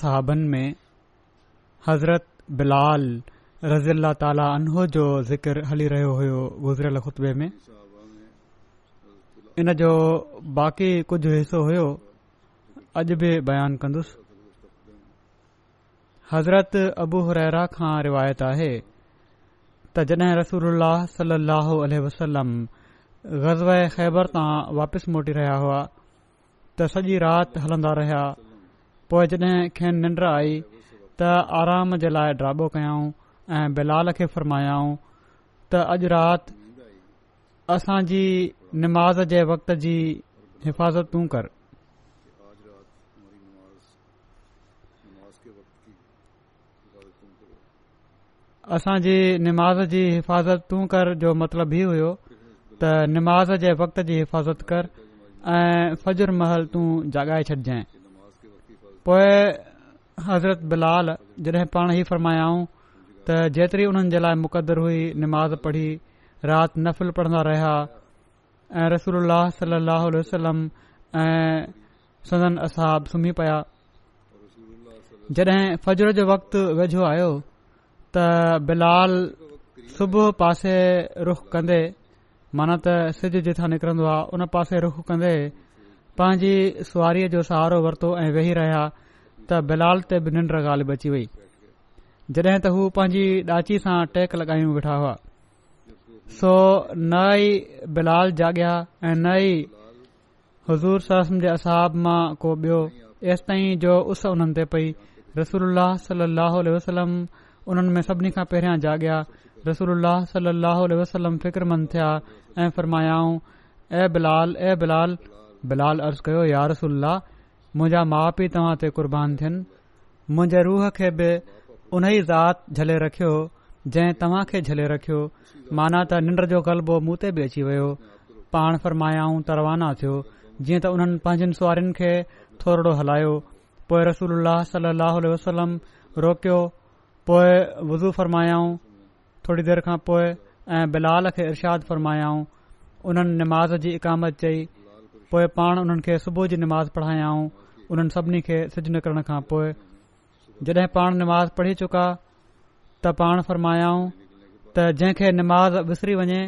सहाबन में हज़रत बिलाल रज़ीला ताला अनहो जो ज़िकर हली रहियो हुयो ख़ुतबे में इन जो बाक़ी कुझ हिसो हुयो अॼु बि बयानु कन्दुसि हज़रत अबू हुरैरा खां रिवायत आहे त जड॒ रसूल सलह वसलम ग़ज़ब ख़ैबर तां वापसि मोटी रहिया हुआ त सॼी राति हलंदा रहिया पोइ जॾहिं खेनि निंड आई त आराम जे लाइ ड्राबो कयाऊं ऐं बिलाल खे फरमायाऊं त अॼु राति असांजी निमाज़ जे वक़्त जी हिफ़ाज़त तूं कर असांजी निमाज़ जी हिफ़ाज़त तूं कर जो मतिलबु ई हुयो त निमाज़ जे वक़्त जी हिफ़ाज़त कर ऐं फजुर महल तूं जाॻाए छॾिजांइ पोएं हज़रत बिलाल जॾहिं पाण ई फरमायाऊं त जेतिरी हुननि जे लाइ मुक़दरु हुई निमाज़ पढ़ी राति नफ़िल पढ़ंदा रहिया ऐं रसूल सलाहु वसलम ऐं सदन असाब सुम्ही पिया जॾहिं फजर जो वक़्तु वेझो आयो त बिलाल सुबुह पासे रुख कंदे माना त सिज जिथां निकिरंदो आहे उन पासे रुख कंदे पंहिंजी सुआरीअ जो सहारो वरितो ऐं वेही रहिया त बिलाल ते बि निंड ॻाल्हि बची वई जॾहिं त हू पंहिंजी ॾाची सां टेक लॻायूं वेठा हुआ सो न ई बिलाल जाॻिया ऐं न ई हज़ूर सरसम से असहाब मां को ॿियो एसि ताईं जो उस उन्हनि ते पई रसूल सल अलाह वसलम उन्हनि में सभिनी खां पहिरियां जाॻिया रसूल सल अल वसलम फ़िक्रमंद थिया ऐं फ़र्मायाऊं ऐं बिलाल ऐ बिलाल बिलाल अर्ज़ु कयो यार रसल्ला मुंहिंजा माउ पीउ तव्हां ते कुर्बान थियनि मुंहिंजे रूह खे बि उन ई ज़ात झले रखियो जंहिं तव्हांखे झले रखियो माना त निंड जो ग़लबो मूं ते बि अची वियो पाण फ़र्मायाऊं तरवाना थियो जीअं त उन्हनि पंहिंजनि सुआरिन खे थोरो हलायो पोइ रसूल सलाहु वसलम रोकियो पोए वज़ू फ़र्मायाऊऊंऊं थोरी देरि खां पोइ ऐं बिलाल खे इर्शादु फ़र्मायाऊं उन्हनि निमाज़ जी इकामत चई पोए पाण उन्हनि खे सुबुह जी नमाज़ पढ़ायांऊं उन्हनि सभिनी खे सिजु निकिरण खां पोइ जॾहिं पाण निमाज़ पढ़ी चुका त पाण फ़रमायाऊं त जंहिंखे निमाज़ विसरी वञे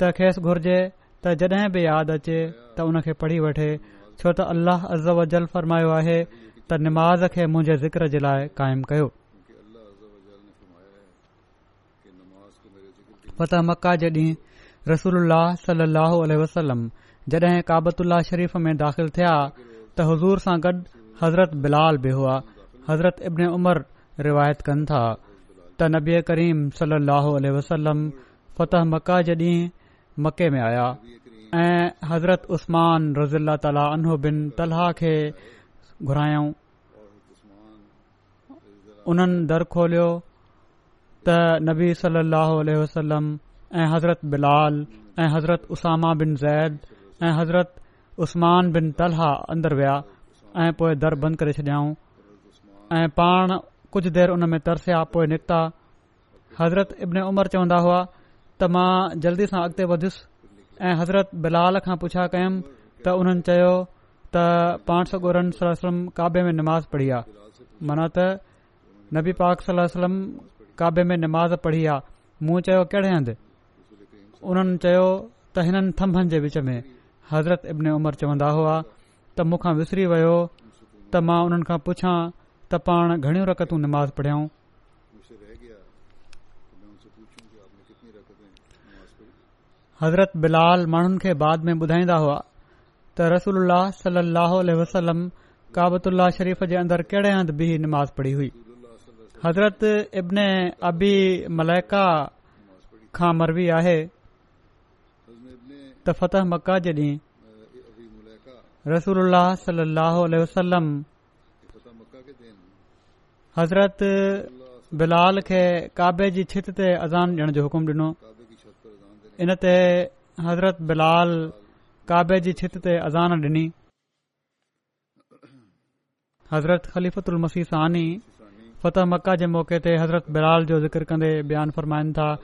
त ख़ेसि घुर्जे त जॾहिं बि यादि अचे त उनखे पढ़ी वठे छो त अल्लाह अज़ वजल फ़रमायो आहे त निमाज़ खे मुंहिंजे ज़िक्र जे लाइ क़ाइमु कयो फत मका जेड॒ रसूल सलाहु वसलम जॾहिं काबतुल्ला शरीफ़ में दाख़िल थिया त हज़ूर सां गॾु हज़रत बिलाल बि हुआ हज़रत इब्न उमर रिवायत कनि था त नबी करीम सल वसलम फ़तह मका जे ॾींहुं मके में आया ऐं हज़रत उस्मान रज़ीला ताला उन्हब बिन तलहा खे घुरायऊं उन्हनि दर खोलियो त नबी सल वसलम ऐं हज़रत बिलाल ऐं हज़रत उसामा बिन ज़ैद ऐं हज़रत उस्मान बिन तलहा اندر विया ऐं पोइ दर बंदि करे छॾियाऊं ऐं पाण कुझु देरि उन में तरसिया पोइ निकिता हज़रत इब्न उमरि चवंदा हुआ त मां जल्दी सां अॻिते वधुसि ऐं हज़रत बिलाल खां पुछा कयुमि त उन्हनि चयो त पाण सॻोरन सलम काबे में निमा पढ़ी आहे माना त नबी पाक सलम काबे में निमाज़ पढ़ी आहे मूं चयो कहिड़े हंधि उन्हनि चयो त हिननि थम्भनि जे विच में हज़रत अब्न उमरि चवंदा हुआ त मूंखा विसरी वियो त मां उन्हनि खां पुछियां त पाण घणियूं रकतू निमाज़ पढ़ियूं हज़रत बिलाल माण्हुनि खे बाद में ॿुधाईंदा हुआ त रसूल सलाह वसलम काबत शरीफ़ जे अंदरि कहिड़े हंधि बि नमाज़ पढ़ी हुई हज़रत अब्न अबी मलैका खां मरबी आहे त फतह मक्का जे ॾींहुं रसूल सलाहु वसलम हज़रत बिलाल खे काबे जी छित ते अज़ान ॾियण जो हुकुम ॾिनो इन ते हज़रत बिलाल काबे जी छित ते अज़ान ॾिनी हज़रत मसीह सानी फतह मक्क जे मौक़े ते हज़रत बिलाल जो ज़िक्र कंदे बयानु फरमाइनि था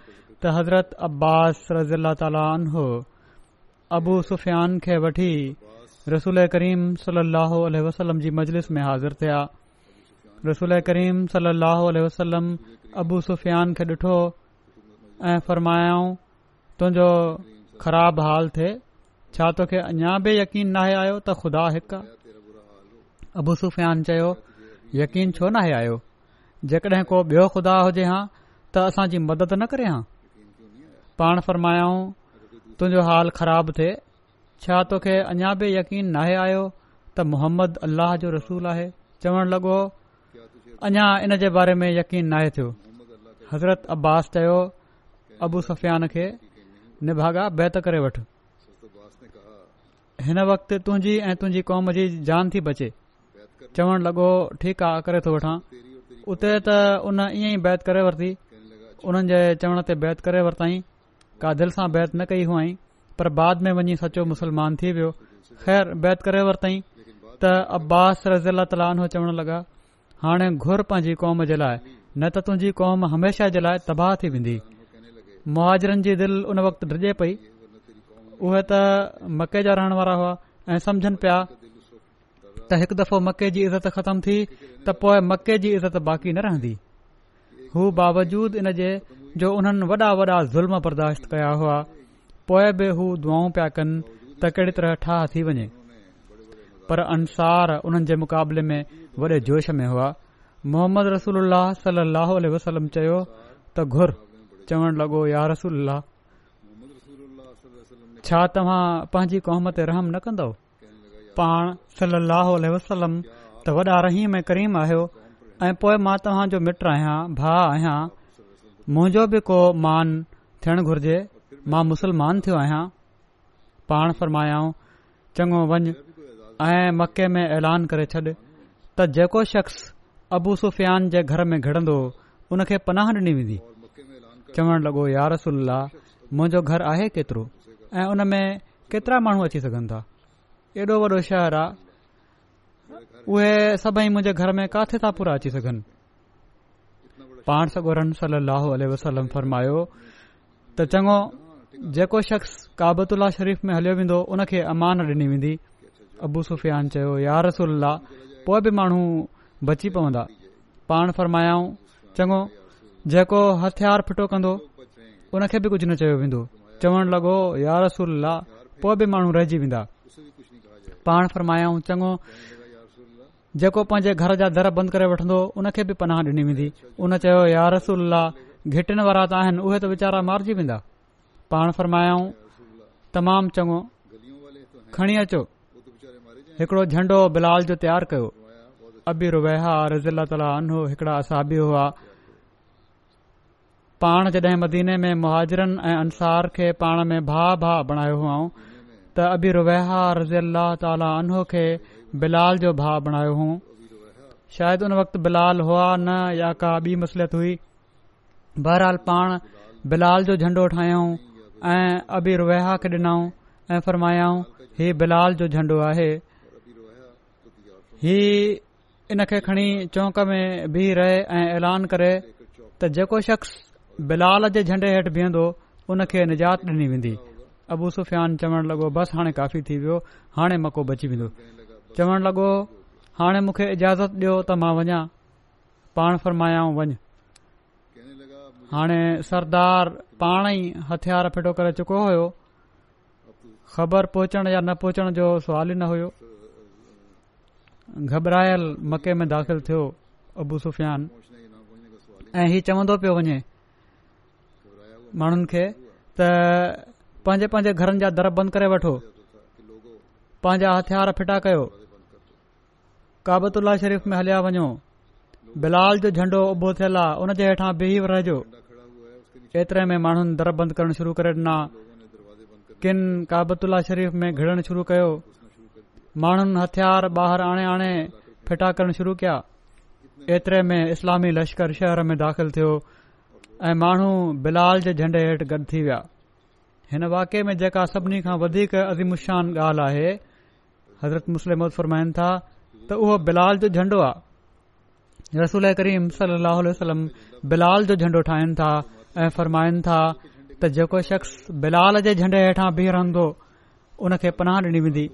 त हज़रत अब्बास रज़ील ताला अबू सुफ़ियान खे वठी रसूल करीम सल अहल वसलम जी मजलिस में हाज़िर थिया रसूल करीम सल ोल वसलम अबू सुफ़ियान खे ॾिठो ऐं फ़रमायाऊं तुंहिंजो ख़राब हाल थे छा तोखे अञा बि यकीन नाहे आयो त ख़ुदा हिकु अबू सुफ़ियान चयो यकीन छो नाहे आयो जेकॾहिं को ॿियो खुदा हुजे हा त असांजी मदद न करे हा पाण फ़र्मायाऊं तुंहिंजो हाल ख़राब थे छा तोखे अञा बि यकीन नाहे आयो त मुहम्मद अल्लाह जो रसूल आहे चवण लॻो अञा इन जे बारे में यकीन नाहे थियो हज़रत अब्बास चयो अबू सफियान खे निभागा बैत करे वठु हिन वक़्ति तुंहिंजी ऐं तुंहिंजी कौम जी जान थी बचे चवण लॻो ठीकु आहे करे थो वठां उते त उन ईअं ई बैत करे वरिती उन्हनि जे चवण ते बैत करे वरितईं का दिल सां बैत न कई हुआ पर बाद में वञी सचो मुसलमान थी वियो ख़ैर बैत करे वरतई त अब्बास रज़ी अला ताल चवण लॻा हाणे घुर पंहिंजी कौम जे लाइ न त तुंहिजी कौम हमेशा जे लाइ तबाह थी वेंदी मुआजरनि जी दिलि उन वक़्तु डिगे पई उहे त मके जा रहण वारा हुआ ऐं समझनि पिया त हिकु दफ़ो मके जी इज़त ख़तम थी त पोए मके जी इज़त बाक़ी न रहंदी हू बावजूद इन जे जो उन्हनि वॾा वॾा ज़ुल्म बर्दाश्त कया हुआ पोइ बि हू दुआऊं पिया कनि त कहिड़ी तरह ठाह थी वञे पर अंसार उन्हनि जे मुक़ाबले में वॾे जोश में हुआ मोहम्मद रसूल सल अल वसलम चयो त घुर चवणु लॻो यार रसूल छा तव्हां पंहिंजी क़ौम ते रहम न कंदो पाण सलल लाहो त वॾा रहीम ऐं करीम आहियो ऐं पोए मां तव्हांजो मिटु आहियां भाउ आहियां मुंहिंजो बि को मान थियणु घुर्जे मां मुसलमान थियो आहियां पाण फरमायाऊं चङो वञ ऐं मके में ऐलान करे छॾ त जेको शख्स अबू सुफियान जे घर में घिड़ंदो उन खे पनाह ॾिनी वेंदी चवणु लॻो यारसल मुंहिंजो घर आहे केतिरो ऐं उन में केतिरा माण्हू अची सघनि था एॾो वॾो शहर आहे उहे सभई मुंहिंजे घर में काथे था पूरा अची सघनि पाण सगोरन रम सली अलसलम फ़रमायो त चङो जेको शख़्स काबतुल्ला शरीफ़ में हलियो वेंदो उन खे अमान ॾिनी वेंदी अबू सुफ़ियान चयो यार रसा पोइ बि माण्हू बची पवंदा पाण फरमायाऊं चङो जेको हथियार फिटो कंदो उनखे बि कुझु न चयो वेंदो लॻो यार रसोल्ला पोइ बि माण्हू रहिजी वेंदा पाण फरमायाऊं चङो जेको पंहिंजे घर जा दर बंदि करे वठंदो उन खे बि पनाह डि॒नी वेंदी उन चयो यार रसूल घिटिन वारा त आहिनि उहे त वीचारा मारिजी वेंदा पाण फरमायाऊं तमामु चङो खणी अचो हिकिड़ो झंडो बिलाल जो तयारु कयो अबी रुबेहा रुह रनो हिकिड़ा असाबी हुआ पाण जॾहिं मदीने में मुहाजिरन ऐं अंसार खे पाण में भा भा बणायो हुआ त अबी रुबेहा रज़ी अल्ला ताला अनो खे बिलाल जो भाउ बणायो हुओ शायदि उन वक़्त बिलाल हुआ न या का बि मसलियत हुई बहरहाल पाण बिलाल जो झंडो ठाहियऊं ऐं अबी रुहा खे ॾिनऊं ऐं फरमायाऊं ही बिलाल जो झंडो आहे ही इन खे खणी चौंक में बीह रहे ऐं ऐलान करे त जेको शख़्स बिलाल जे झंडे हेठि बीहंदो उन खे निजात डि॒नी वेंदी अबू सुफ़ियान चवण लॻो बसि हाणे काफ़ी थी वियो हाणे मको बची वेंदो चवण लॻो हाणे मूंखे इजाज़त ॾियो त मां वञा पाण फरमायाऊं वञ हाणे सरदार पाण ई हथियार फिटो करे चुको हुयो ख़बर पहुचण या न पहुचण जो सुवाल ई न हुयो घबरायल मके में दाख़िल थियो अबू सुफियान ऐं हीउ चवंदो पियो वञे माण्हुनि खे त पंहिंजे पंहिंजे घरनि जा दर बंदि करे वठो पंहिंजा हथियार फिटा कयो काबतुलह शरीफ़ में हलिया वञो बिलाल जो झंडो उभो थियलु आहे उन जे हेठां बीह रहिजो एतिरे में माण्हुनि दरबंद करणु शुरू करे ॾिना किन काबतु अलाह शरीफ़ में घिड़ शुरू कयो माण्हुनि हथियार ॿाहिरि आणे आणे फिटा करणु शुरू कया एतिरे में इस्लामी लश्कर शहर में दाख़िलु थियो ऐं माण्हू बिलाल जे झंडे हेठि गॾु थी विया हिन वाके में जेका सभिनी खां वधीक अदिमुशान ॻाल्हि आहे हज़रत मुस्लिम मतफर था त उहो बिलाल जो झंडो आहे रसूल करीम सल बिलाल जो झंडो ठाहिनि था ऐं फ़रमाइनि था त जेको शख़्स बिलाल जे झंडे हेठां बीह रहंदो उन खे पनाह ॾिनी वेंदी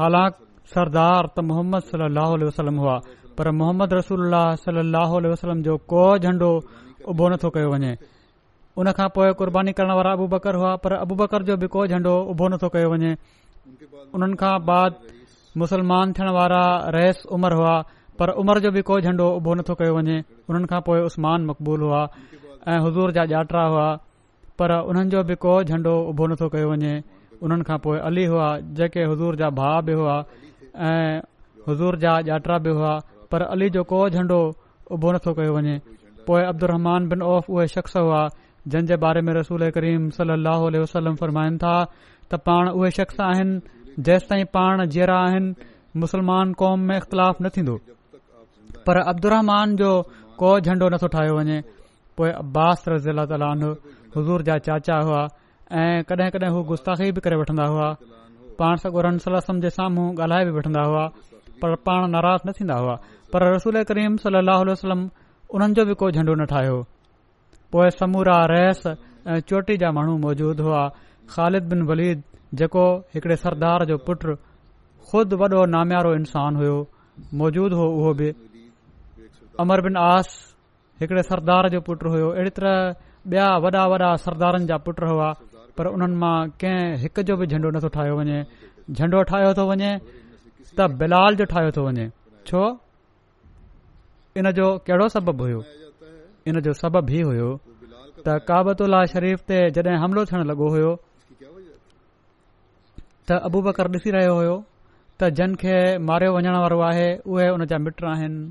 हालांकि सरदार त मोहम्मद वसलम हुआ पर मोहम्मद रसूल सलो वसलम जो को झंडो उबो नथो कयो वञे उन खां पोइ कुर्बानी करण वारा अबू बकर हुआ पर अबू बकर जो बि को झंडो उभो नथो कयो वञे उन्हनि खां बाद मुसलमान थियण वारा रहस उमर हुआ पर उमर जो बि कोई झंडो उभो नथो कयो वञे उन्हनि खां पोइ उस्मान मक़बूल हुआ ऐं हज़ूर जा ॼाटा हुआ पर उन्हनि जो बि को झंडो उभो नथो कयो वञे उन्हनि खां पोइ अली हुआ जेके हज़ूर जा भाउ बि हुआ ऐं हज़ूर जा ॼाटरा बि हुआ पर अली जो को झंडो उभो नथो कयो वञे पोइ अब्दुरमान बिन औफ़ उहे शख़्स हुआ जंहिंजे बारे में रसूल करीम सली वसलम फ़रमाइनि था त पाण उहे शख़्स आहिनि जेसि ताईं पाण जीअरा आहिनि मुस्लमान क़ौम में इख़्तिलाफ़ न थींदो पर अब्दुर जो को झंडो नथो ठाहियो वञे पोइ अब्बास रज़ील ताल हज़ूर जा चाचा हुआ ऐं कॾहिं कॾहिं हू गुस्ाख़ी बि करे वठंदा हुआ पाण सगुर वलम जे साम्हूं ॻाल्हाए बि वठंदा हुआ पर पाण नाराज़ न थींदा हुआ पर रसूल करीम सलाह वसलम उन्हनि जो बि कोई झंडो न ठाहियो हो पोए समूरा रहस ऐं चोटी जा माण्हू मौजूद हुआ ख़ालिद बिन वलीद जेको हिकड़े सरदार जो पुटु ख़ुदि वॾो नाम्यारो इंसानु हुयो मौजूदु हुओ उहो बि बिन आस हिकिड़े सरदार जो पुट हुयो अहिड़ी तरह ॿिया वॾा वॾा सरदारनि जा पुट हुआ पर उन्हनि मां कंहिं हिक जो बि झंडो नथो ठाहियो वञे झंडो ठाहियो थो वञे त बिलाल जो ठाहियो थो वञे छो इन जो कहिड़ो सबबु हुयो इन जो सबबु ई हुयो त काबतुल्ला शरीफ़ ते जॾहिं हमिलो थियण लॻो हो त अबू बकर ॾिसी रहियो हो त जन खे मारियो वञण वारो आहे उहे उन जा मिट आहिनि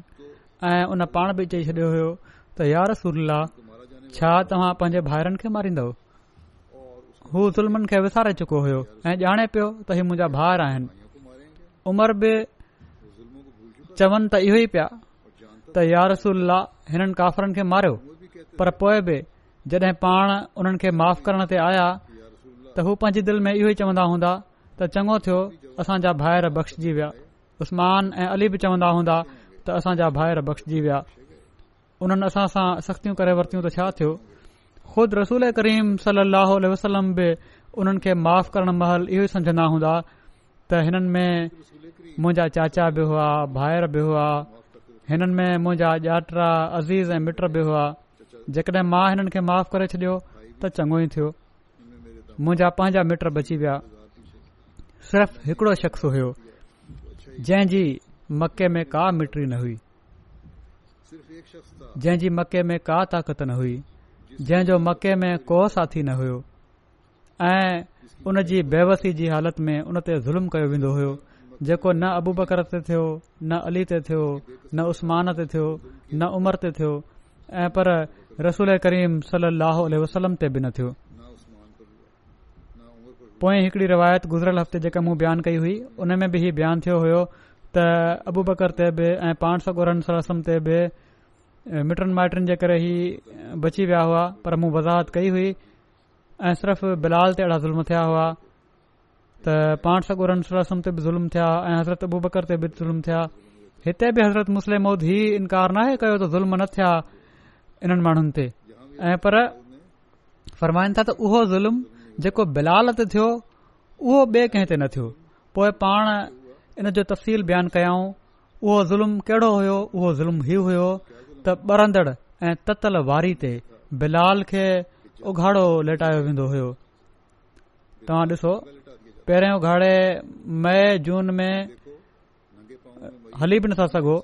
ऐं उन पाण बि चई छॾियो हुयो त यार रसूला छा तव्हां पंहिंजे भाइरनि खे मारींदव हून खे विसारे चुको हुयो ऐं ॼाणे पियो त ही मुंहिंजा भाउर आहिनि उमिरि बि चवनि त इहो ई पिया त यार रसुल्ला हिननि काफ़रनि खे मारियो पर पोइ बि जॾहिं पाण उन्हनि खे माफ़ करण ते आया त हू पंहिंजी दिल में इहो ई चवंदा हूंदा त चङो थियो असांजा भाइर बख़्जी विया उसमान ऐं अली बि चवंदा हूंदा त असांजा भाइर बख़्जी विया उन्हनि असां सां सख़्तियूं करे वरितियूं त छा थियो ख़ुदि रसूल करीम सलम बि उन्हनि खे माफ़ करण महल इहो ई सम्झंदा हूंदा त हिननि में मुंहिंजा चाचा बि हुआ भाइर बि हुआ हिननि में मुंहिंजा ॼात अज़ीज़ ऐं मिट बि हुआ जेकॾहिं मां हिननि खे माफ़ु करे छॾियो त चङो ई थियो मुंहिंजा पंहिंजा मिट बची विया सिर्फ़ हिकड़ो शख़्स हुयो जंहिंजी मके में का मिटी न हुई जंहिंजी मके में का ताक़त न हुई जंहिं मके में को साथी न हुयो ऐं उन जी बेवसी जी हालत में उन ते ज़ुल्म कयो वेंदो हो जेको न अबू बकर ते थियो न अली ते थियो न उस्मान ते थियो न उमर ते थियो ऐं पर रसूल करीम सली लहल वसलम ते बि न थियो पोएं हिकड़ी रिवायत गुज़रियल हफ़्ते जेका मूं बयानु कई हुई उन में बि हीउ बयानु थियो हुयो त अबू बकर ते बि ऐं पाण सरसम ते बि मिटनि माइटनि जे करे ई बची विया हुआ पर मूं वज़ाहत कई हुई ऐं सिर्फ़ु बिलाल ते अहिड़ा ज़ुल्म थिया हुआ त पाण सरसम ते बि ज़ुल्म थिया ऐं हज़रत अबू बकर ते बि ज़ुल्म थिया हिते बि हज़रत मुस्लिम मौद ही इनकार नाहे कयो त ज़ुल्म न थिया इन्हनि माण्हुनि ते ऐं पर फ़रमाइनि था त उहो ज़ुल्म जेको बिलाल ते थियो उहो ॿिए कंहिं ते न थियो पोइ पाण इन जो तफ़सील बयानु कयऊं उहो ज़ुल्म कहिड़ो हुयो उहो ज़ुल्म हीउ हुयो त ॿरंदड़ ऐं ततियल वारी ते बिलाल खे उघाड़ो लेटायो वेंदो हुयो तव्हां ॾिसो पहिरियों उघाड़े मई जून में हली बि नथा सघो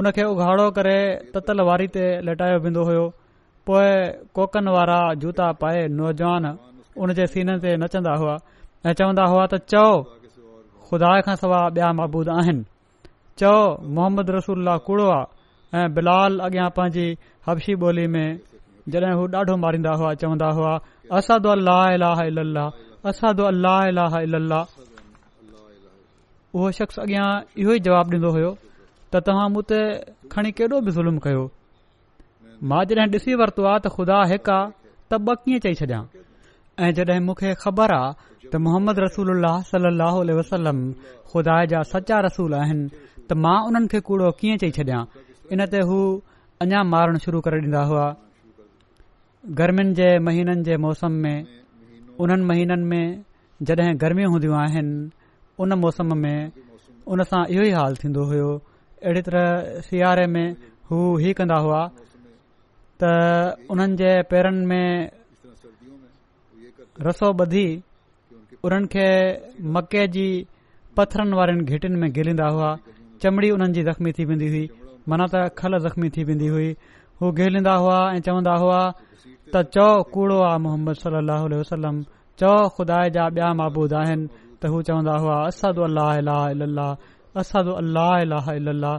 उन खे उघाड़ो करे ततल वारी ते लेटायो वेंदो हुयो पोइ कोकन वारा जूता पाए नौजवान उन जे सीन ते नचंदा हुआ ऐं चवंदा हुआ त चओ ख़ुदा खां सवाइ ॿिया महबूद आहिनि चओ मोहम्मद रसूल कूड़ो आहे ऐं बिलाल अॻियां पंहिंजी हबशी ॿोली में जॾहिं हू ॾाढो मारींदा हुआ चवंदा हुआ असादो अलाह अल्ला अला लाह उहो शख़्स अॻियां इहो ई जवाबु ॾींदो हुयो त तव्हां मूं ते खणी केॾो बि ज़ुल्म कयो मां जॾहिं ॾिसी वरितो आहे त ख़ुदा हिकु आहे त ॿ कीअं चई छॾिया ऐं जॾहिं मूंखे ख़बर आहे त मोहम्मद रसूल خدا सली अलसलम खुदा जा सचा रसूल आहिनि त मां उन्हनि खे कूड़ो कीअं चई छॾिया इन ते हू अञा मारणु शुरू करे ॾींदा हुआ गर्मियुनि जे महीननि जे मौसम में उन्हनि महीननि में जॾहिं गर्मी हूंदियूं आहिनि उन मौसम में उन सां इहो ई हाल थींदो हो अहिड़ी तरह सियारे में हू कंदा हुआ त उन्हनि जे पेरनि में रसो बधी उन्हनि खे मके जी पथरनि वारनि घिटियुनि में घलींदा हुआ चमड़ी उन्हनि जी ज़ख़्मी थी वेंदी हुई मन त खल ज़ख़्मी थी वेंदी हुई हू गिलींदा हुआ ऐं चवंदा हुआ त चओ कूड़ो आहे मोहम्मद सलाह वसलम चओ ख़ुदा जा ॿिया माबूद आहिनि त हू चवंदा हुआ असु अल अलाह अल्लाह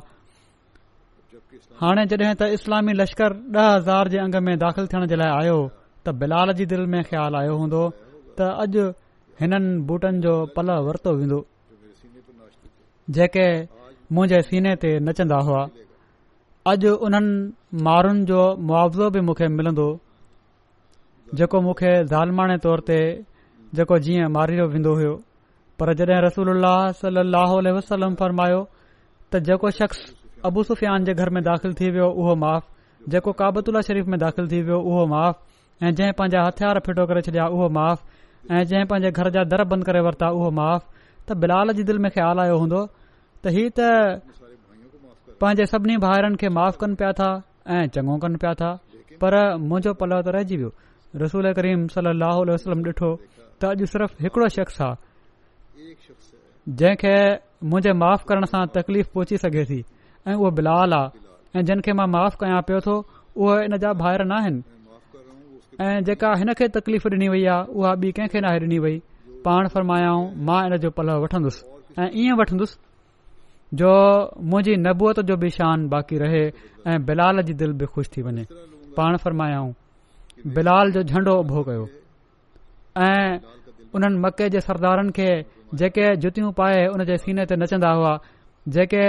हाणे जॾहिं त इस्लामी लश्कर ॾह हज़ार जे अंग में दाख़िल थियण जे लाइ आयो त बिलाल जी दिलि में ख़्यालु आयो हूंदो त अॼु हिननि बूटनि जो पल वरितो वेंदो जेके मुंहिंजे सीने ते नचंदा हुआ अॼु उन्हनि माण्हुनि जो मुआवज़ो बि मूंखे मिलंदो जेको मूंखे ज़ालमाणे तौर ते जेको जीअं मारियो वेंदो हुयो पर जॾहिं रसूल सली वसलम फ़रमायो त जेको शख़्स अबू सुफ़ियान जे घर में दाख़िल थी वियो उहो माफ़ जेको काबतुल्ला शरीफ़ में दाख़िल थी वियो उहो माफ़ ऐं जंहिं पंहिंजा हथियार फिटो करे छॾिया उहो माफ़ ऐं जंहिं पंहिंजे घर जा दर बंद करे वरिता उहो माफ़ त बिलाल जो दिल में ख़्यालु आयो हूंदो त ही त पंहिंजे सभिनी भाउरनि खे माफ़ कनि पिया था ऐं चङो कन पिया था पर मुंहिंजो पलव त रहिजी वियो रसूल करीम वसलम ॾिठो त अॼु सिर्फ़ हिकड़ो शख्स आहे जंहिंखे मुझे माफ़ करण सां तकलीफ़ पहुची सघे थी ऐ उहे बिलाल आहे ऐ जिन खे मां माफ़ कयां पियो थो उहे इन जा भाहिरि न आहिनि ऐं जेका हिन खे तकलीफ़ ॾिनी वई आहे उहा ॿी कंहिंखे नाहे ॾिनी वई पाण جو मां इन जो पलउ वठंदुसि ऐं ईअं वठंदुसि जो मुंहिंजी नबूअत जो बि शान बाक़ी रहे ऐं बिलाल जी दिलि बि ख़ुशि थी वञे पाण फ़र्मायाऊं बिलाल जो झंडो उभो कयो ऐ मके जे सरदारनि खे जेके जुतियूं पाए उन जे सीने ते नचंदा हुआ जेके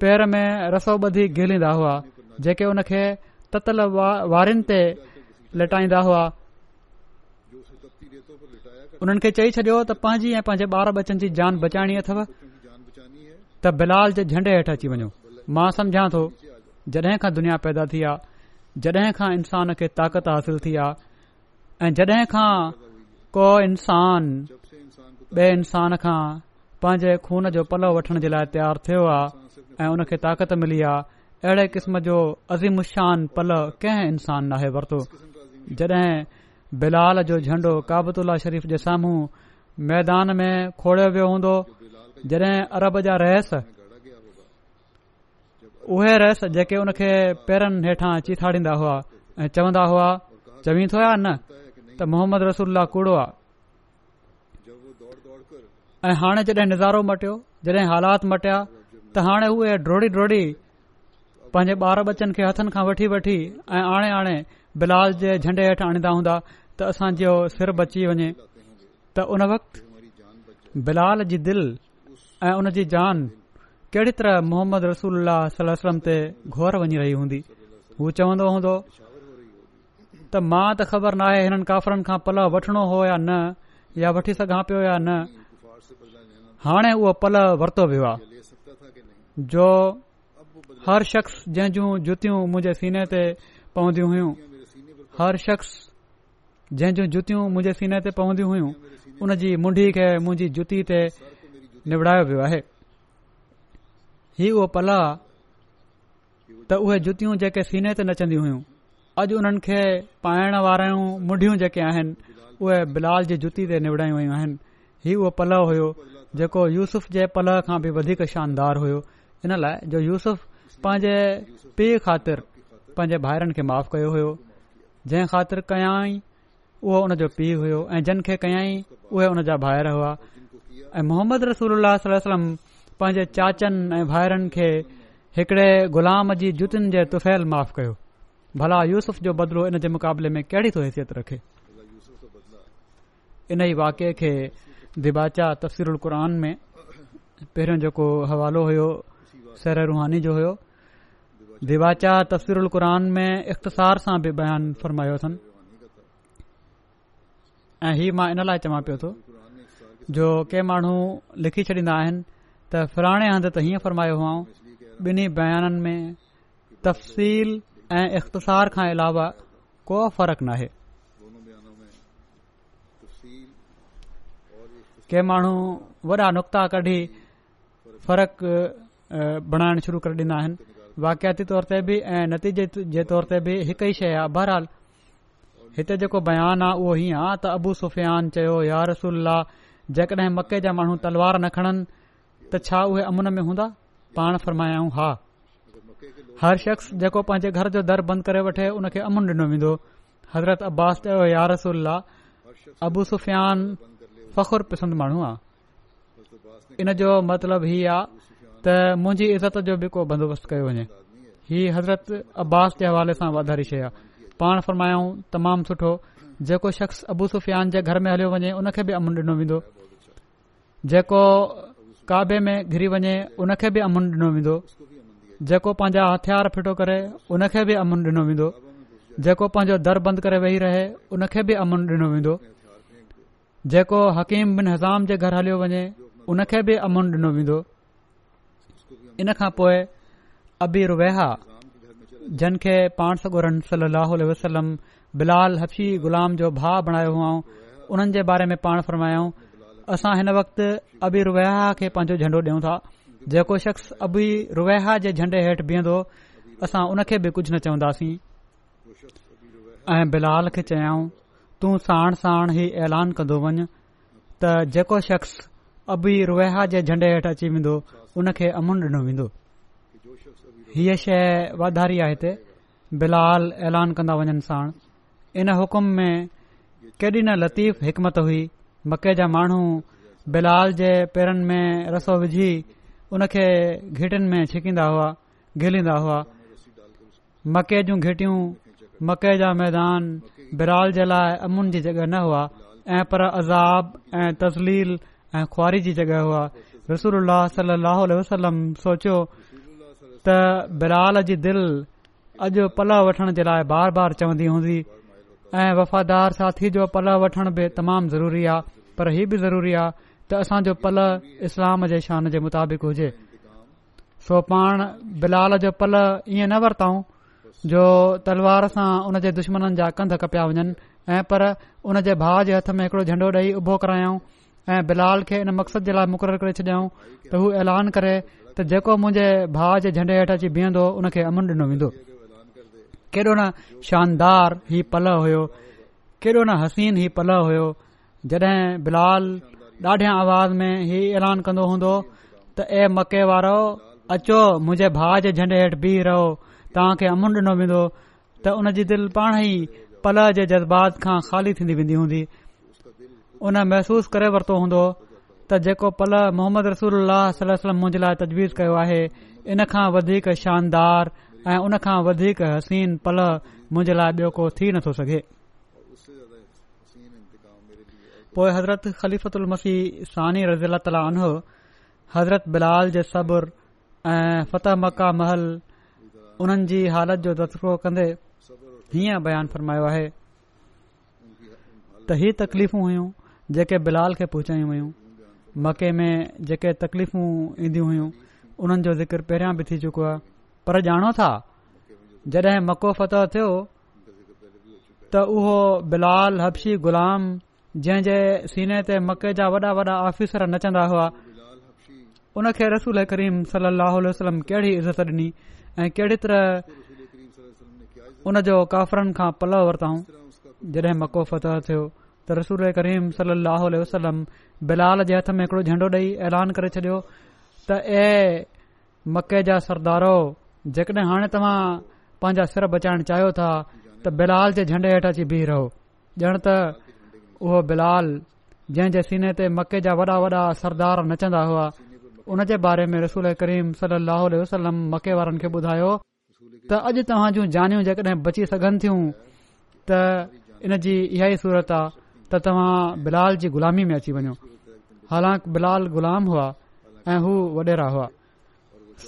पैर में रसो बधी गिलींदा हुआ जेके उन खे ततल वारिनि ते लटाईंदा हुआ उन्हनि खे चई छॾियो त पंहिंजी ऐं पंहिंजे ॿार बचनि जी जान बचाइणी अथव त बिलाल जे झंडे हेठि अची वञो मां सम्झा थो जॾहिं खां दुनिया पैदा थी आहे जडहिं खां इंसान खे ताक़त हासिल थी आहे ऐं जडहिं खां को इंसान ॿिए इंसान खां पंहिंजे खून जो पलउ वठण जे लाइ तयारु थियो आहे ऐं उन खे ताक़त मिली आहे अहिड़े क़िस्म जो अज़ीम शान पल कंहिं इंसान नाहे वरितो जॾहिं बिलाल जो झंडो काबतुल्ला शरीफ़ जे साम्हूं मैदान में खोड़ियो वियो हूंदो जड॒हिं अरब जा रहस उहे रहस जेके उन खे पेरनि हेठां चीथाड़ींदा हुआ ऐं चवंदा हुआ चवी थो आ न त मोहम्मद रसूल कूड़ो आहे ऐं हाणे नज़ारो मटियो जॾहिं हालात मटिया त हाणे उहे ड्रोड़ी ड्रोड़ी पंहिंजे ॿार बचनि खे हथनि खां वठी वठी ऐं हाणे हाणे बिलाल जे झंडे हेठां आणींदा हूंदा त असांजो सिर बची वञे त उन वक़्त बिलाल जी दिलि ऐं उन जी जान कहिड़ी तरह मोहम्मद रसूल सलम ते घौर वञी रही हूंदी हू चवंदो हूंदो त मां त ख़बर नाहे हिननि काफरनि खां पलव वठणो हो या न या वठी सघां पियो या न हाणे उहो पल वरितो वियो आहे जो हर शख़्स जंहिंजूं जुतियूं मुंहिंजे सीने ते पवंदियूं हुइयूं हर शख़्स जंहिंजूं जुतियूं मुंहिंजे सीने ते पवंदियूं हुइयूं उन जी मुंडी खे मुंहिंजी जुती ते निवड़ायो वियो आहे ही उहो पला त उहे जुतियूं जेके सीने ते नचंदियूं हुयूं अॼु उन्हनि खे पाइण वारियूं मुंडियूं जेके आहिनि उहे बिलाल जी जुती ते निवड़ायूं वयूं आहिनि ही उहो पलव हुयो जेको यूसुफ जे पल खां बि वधीक शानदार हुओ इन लाइ जो यूसुफ़ पंहिंजे पीउ ख़ातिर पंहिंजे भाइरनि खे माफ़ु कयो हुयो जंहिं ख़ातिर कयाई उहो हुनजो पीउ हुयो ऐं जिन खे कयाई उहे हुन जा भाइर हुआ ऐ मोहम्मद रसूल सलम पंहिंजे चाचनि ऐं भाइरनि खे हिकड़े ग़ुलाम जी जुतनि जे तुफैल माफ़ु कयो भला यूसुफ़ जो बदलो इन जे मुक़ाबले में कहिड़ी थो हैसियत रखे इन ई वाके खे दिबाचा तफ़सीरुल तफ़सीरुलक़रान में पहिरियों जेको हवालो हुयो सर रुहानी जो हुयो दिवाचा उल क़ुरान में इख़्तसार सां बि बयानु फ़रमायो अथनि ऐं हीअ मां इन लाइ चवां पियो थो जो के माण्हू लिखी छॾींदा आहिनि त फराणे हंधि त हीअं फरमायो हुओ ॿिन्ही बयाननि में तफ़सील ऐं इख़्तसार खां अलावा को फ़र्क़ु न आहे के माण्हू वॾा नुक़्ता कढी फ़र्क़ु बणाइण शुरू करे ॾींदा आहिनि वाकियाती तौर ते बि ऐं नतीजे जे तौर ते बि हिकु ई शइ आहे बहरहाल हिते जेको बयानु आहे उहो हीअं आहे त अबू सुफ़ियान चयो या रसुल्ला जेकॾहिं मके जा माण्हू तलवार न खणनि त छा उहे अमुन में हूंदा पाण फरमायाऊं हा हर शख़्स जेको पंहिंजे घर जो दर बंदि करे वठे उन खे अमुन ॾिनो वेंदो हज़रत अब्बास चयो या रसुल्ला अबू सुफ़ियान फ़खुर पसंदि माण्हू आहे इन जो मतिलबु हीउ आहे त मुंहिंजी इज़त जो बि को बंदोबस्तु कयो वञे हीउ हज़रत अब्बास जे हवाले सां वाधारी शइ आहे पाण फरमायाऊं तमामु सुठो जेको शख़्स अबू सुफ़ियान जे घर में हलियो वञे उनखे बि अमुन ॾिनो वेंदो जेको काबे में घिरी वञे उनखे बि अमुन ॾिनो वेंदो जेको पंहिंजा हथियार फिटो करे उनखे बि अमुन डि॒नो वेंदो जेको पंहिंजो दर बंदि करे वेही रहे उनखे बि अमन ॾिनो वेंदो जेको हकीम बिन हिज़ाम जे घर हलियो वञे उनखे बि अमन ॾिनो वेंदो इन खां पोइ अबी रुवा जिन खे पाण सगोरन सली लहल वसलम बिलाल हफ़ी ग़ुलाम जो भाउ बणायो हुआ हुन जे बारे में पाण फरमायो असां हिन वक़्तु अबी रुहा खे पंहिंजो झंडो ॾियूं था जेको शख़्स अबी रुवेहा जे झंडे हेठि बीहंदो असां उन खे बि कुझ न चवंदासीं ऐं बिलाल खे चयाऊं तूं साण साणु ई ऐलान कंदो वञु त जेको शख़्स अबी रुवेहा जे झंडे हेठि अची वेंदो उन खे अमुन ॾिनो वेंदो हीअ शइ वाधारी आहे हिते बिलाल ऐलान कंदा वञनि साण इन हुकुम में केॾी न लतीफ़ हिकमत हुई मके जा माण्हू बिलाल जे पेरनि में रसो विझी उन खे घिटियुनि में छिकींदा हुआ घिलींदा हुआ मके जूं घिटियूं मके जा मैदान बिलाल जे लाइ अमुन जी जॻहि न हुआ ऐं पर अज़ाब ऐं तज़लील ऐं ख़्वारी जी जॻहि हुआ रसूल वसलम सोचियो त बिलाल जी दिलि अॼु पल वठण जे लाइ बार बार चवंदी हूंदी ऐं वफ़ादार साथी जो पल वठण बि तमामु ज़रूरी आहे पर हीउ बि ज़रूरी आहे त असांजो पल इस्लाम जे शान जे मुताबिक़ हुजे सो पाण बिलाल जो पल ईअं न वरताऊं जो तलवार सां उन जे दुश्मन जा कंध कपिया वञनि ऐं पर उन जे भाउ जे हथ में हिकड़ो झंडो ॾेई उभो करायाऊं ऐं बिलाल खे इन मक़सद जे लाइ मुक़ररु करे छॾियऊं त हू ऐलान करे त जेको मुंहिंजे भाउ जे झंडे हेठि अची बीहंदो उन खे अमुन ॾिनो वेंदो केॾो न शानदार हीउ पल हुयो केॾो न हसीन ई पल हुयो जॾहिं बिलाल ॾाढियां आवाज़ में हीउ ऐलान कंदो हूंदो त ए मके वारो अचो मुंहिंजे भाउ जे झंडे हेठि बीह रहो तव्हांखे अमुन ॾिनो वेंदो त हुन जी दिलि पाण ई पल जे जज़्बात खां ख़ाली थींदी वेंदी हूंदी उन महसूस करे वरितो हूंदो हो त जेको पल मोहम्मद रसूल सलम अलजे लाइ तजवीज़ कयो आहे इन खां वधीक शानदार ऐं उन खां वधीक हसीन पल मुंहिंजे लाइ ॿियो को थी नथो सघे पोए हज़रत उल मसीह सानी रज़ील ताल उनो हज़रत बिलाल जे सब्र ऐं फतेह मक्का महल उन्हनि जी हालत जो दफ़ो कन्दे हीअं बयानु फरमायो आहे त हीअ तकलीफ़ू हुइयूं जेके बिलाल खे पहुचायूं हुयूं मके में जेके तकलीफ़ूं ईंदियूं हुयूं उन्हनि जो ज़िक्र पहिरियां बि थी चुको आहे पर ॼाणो था जॾहिं मको फतह थियो त उहो बिलाल हबशी ग़ुलाम जंहिं जे सीने ते मके जा वॾा वॾा ऑफिसर नचंदा हुआ उन खे रसूल करीम सलाहु वसलम कहिड़ी इज़त ॾिनी ऐं कहिड़ी तरह उन जो काफ़रनि खां पलउ वरिताऊं जॾहिं मको फतह थियो त रसूल करीम सल ाहो वसलम बिलाल जे हथ में हिकड़ो झंडो ॾेई ऐलान करे छॾियो त ए मके जा सरदारो रओ जेकॾहिं हाणे तव्हां पंहिंजा सिर बचाइण चाहियो था त बिलाल जे झंडे हेठि अची बीह रहो ॼण त उहो बिलाल जंहिं जे सीने ते मके जा वॾा वॾा सरदार नचंदा हुआ उन जे बारे में रसूल करीम सल लाह वसलम मके वारनि खे ॿुधायो त अॼु तव्हां जूं जानियूं जेकॾहिं बची सघनि थियूं त इन जी इहा ई सूरत आहे त तव्हां बिलाल जी ग़ुलामी में अची वञो हालांकि बिलाल ग़ुलाम हुआ ऐं हू वॾेरा हुआ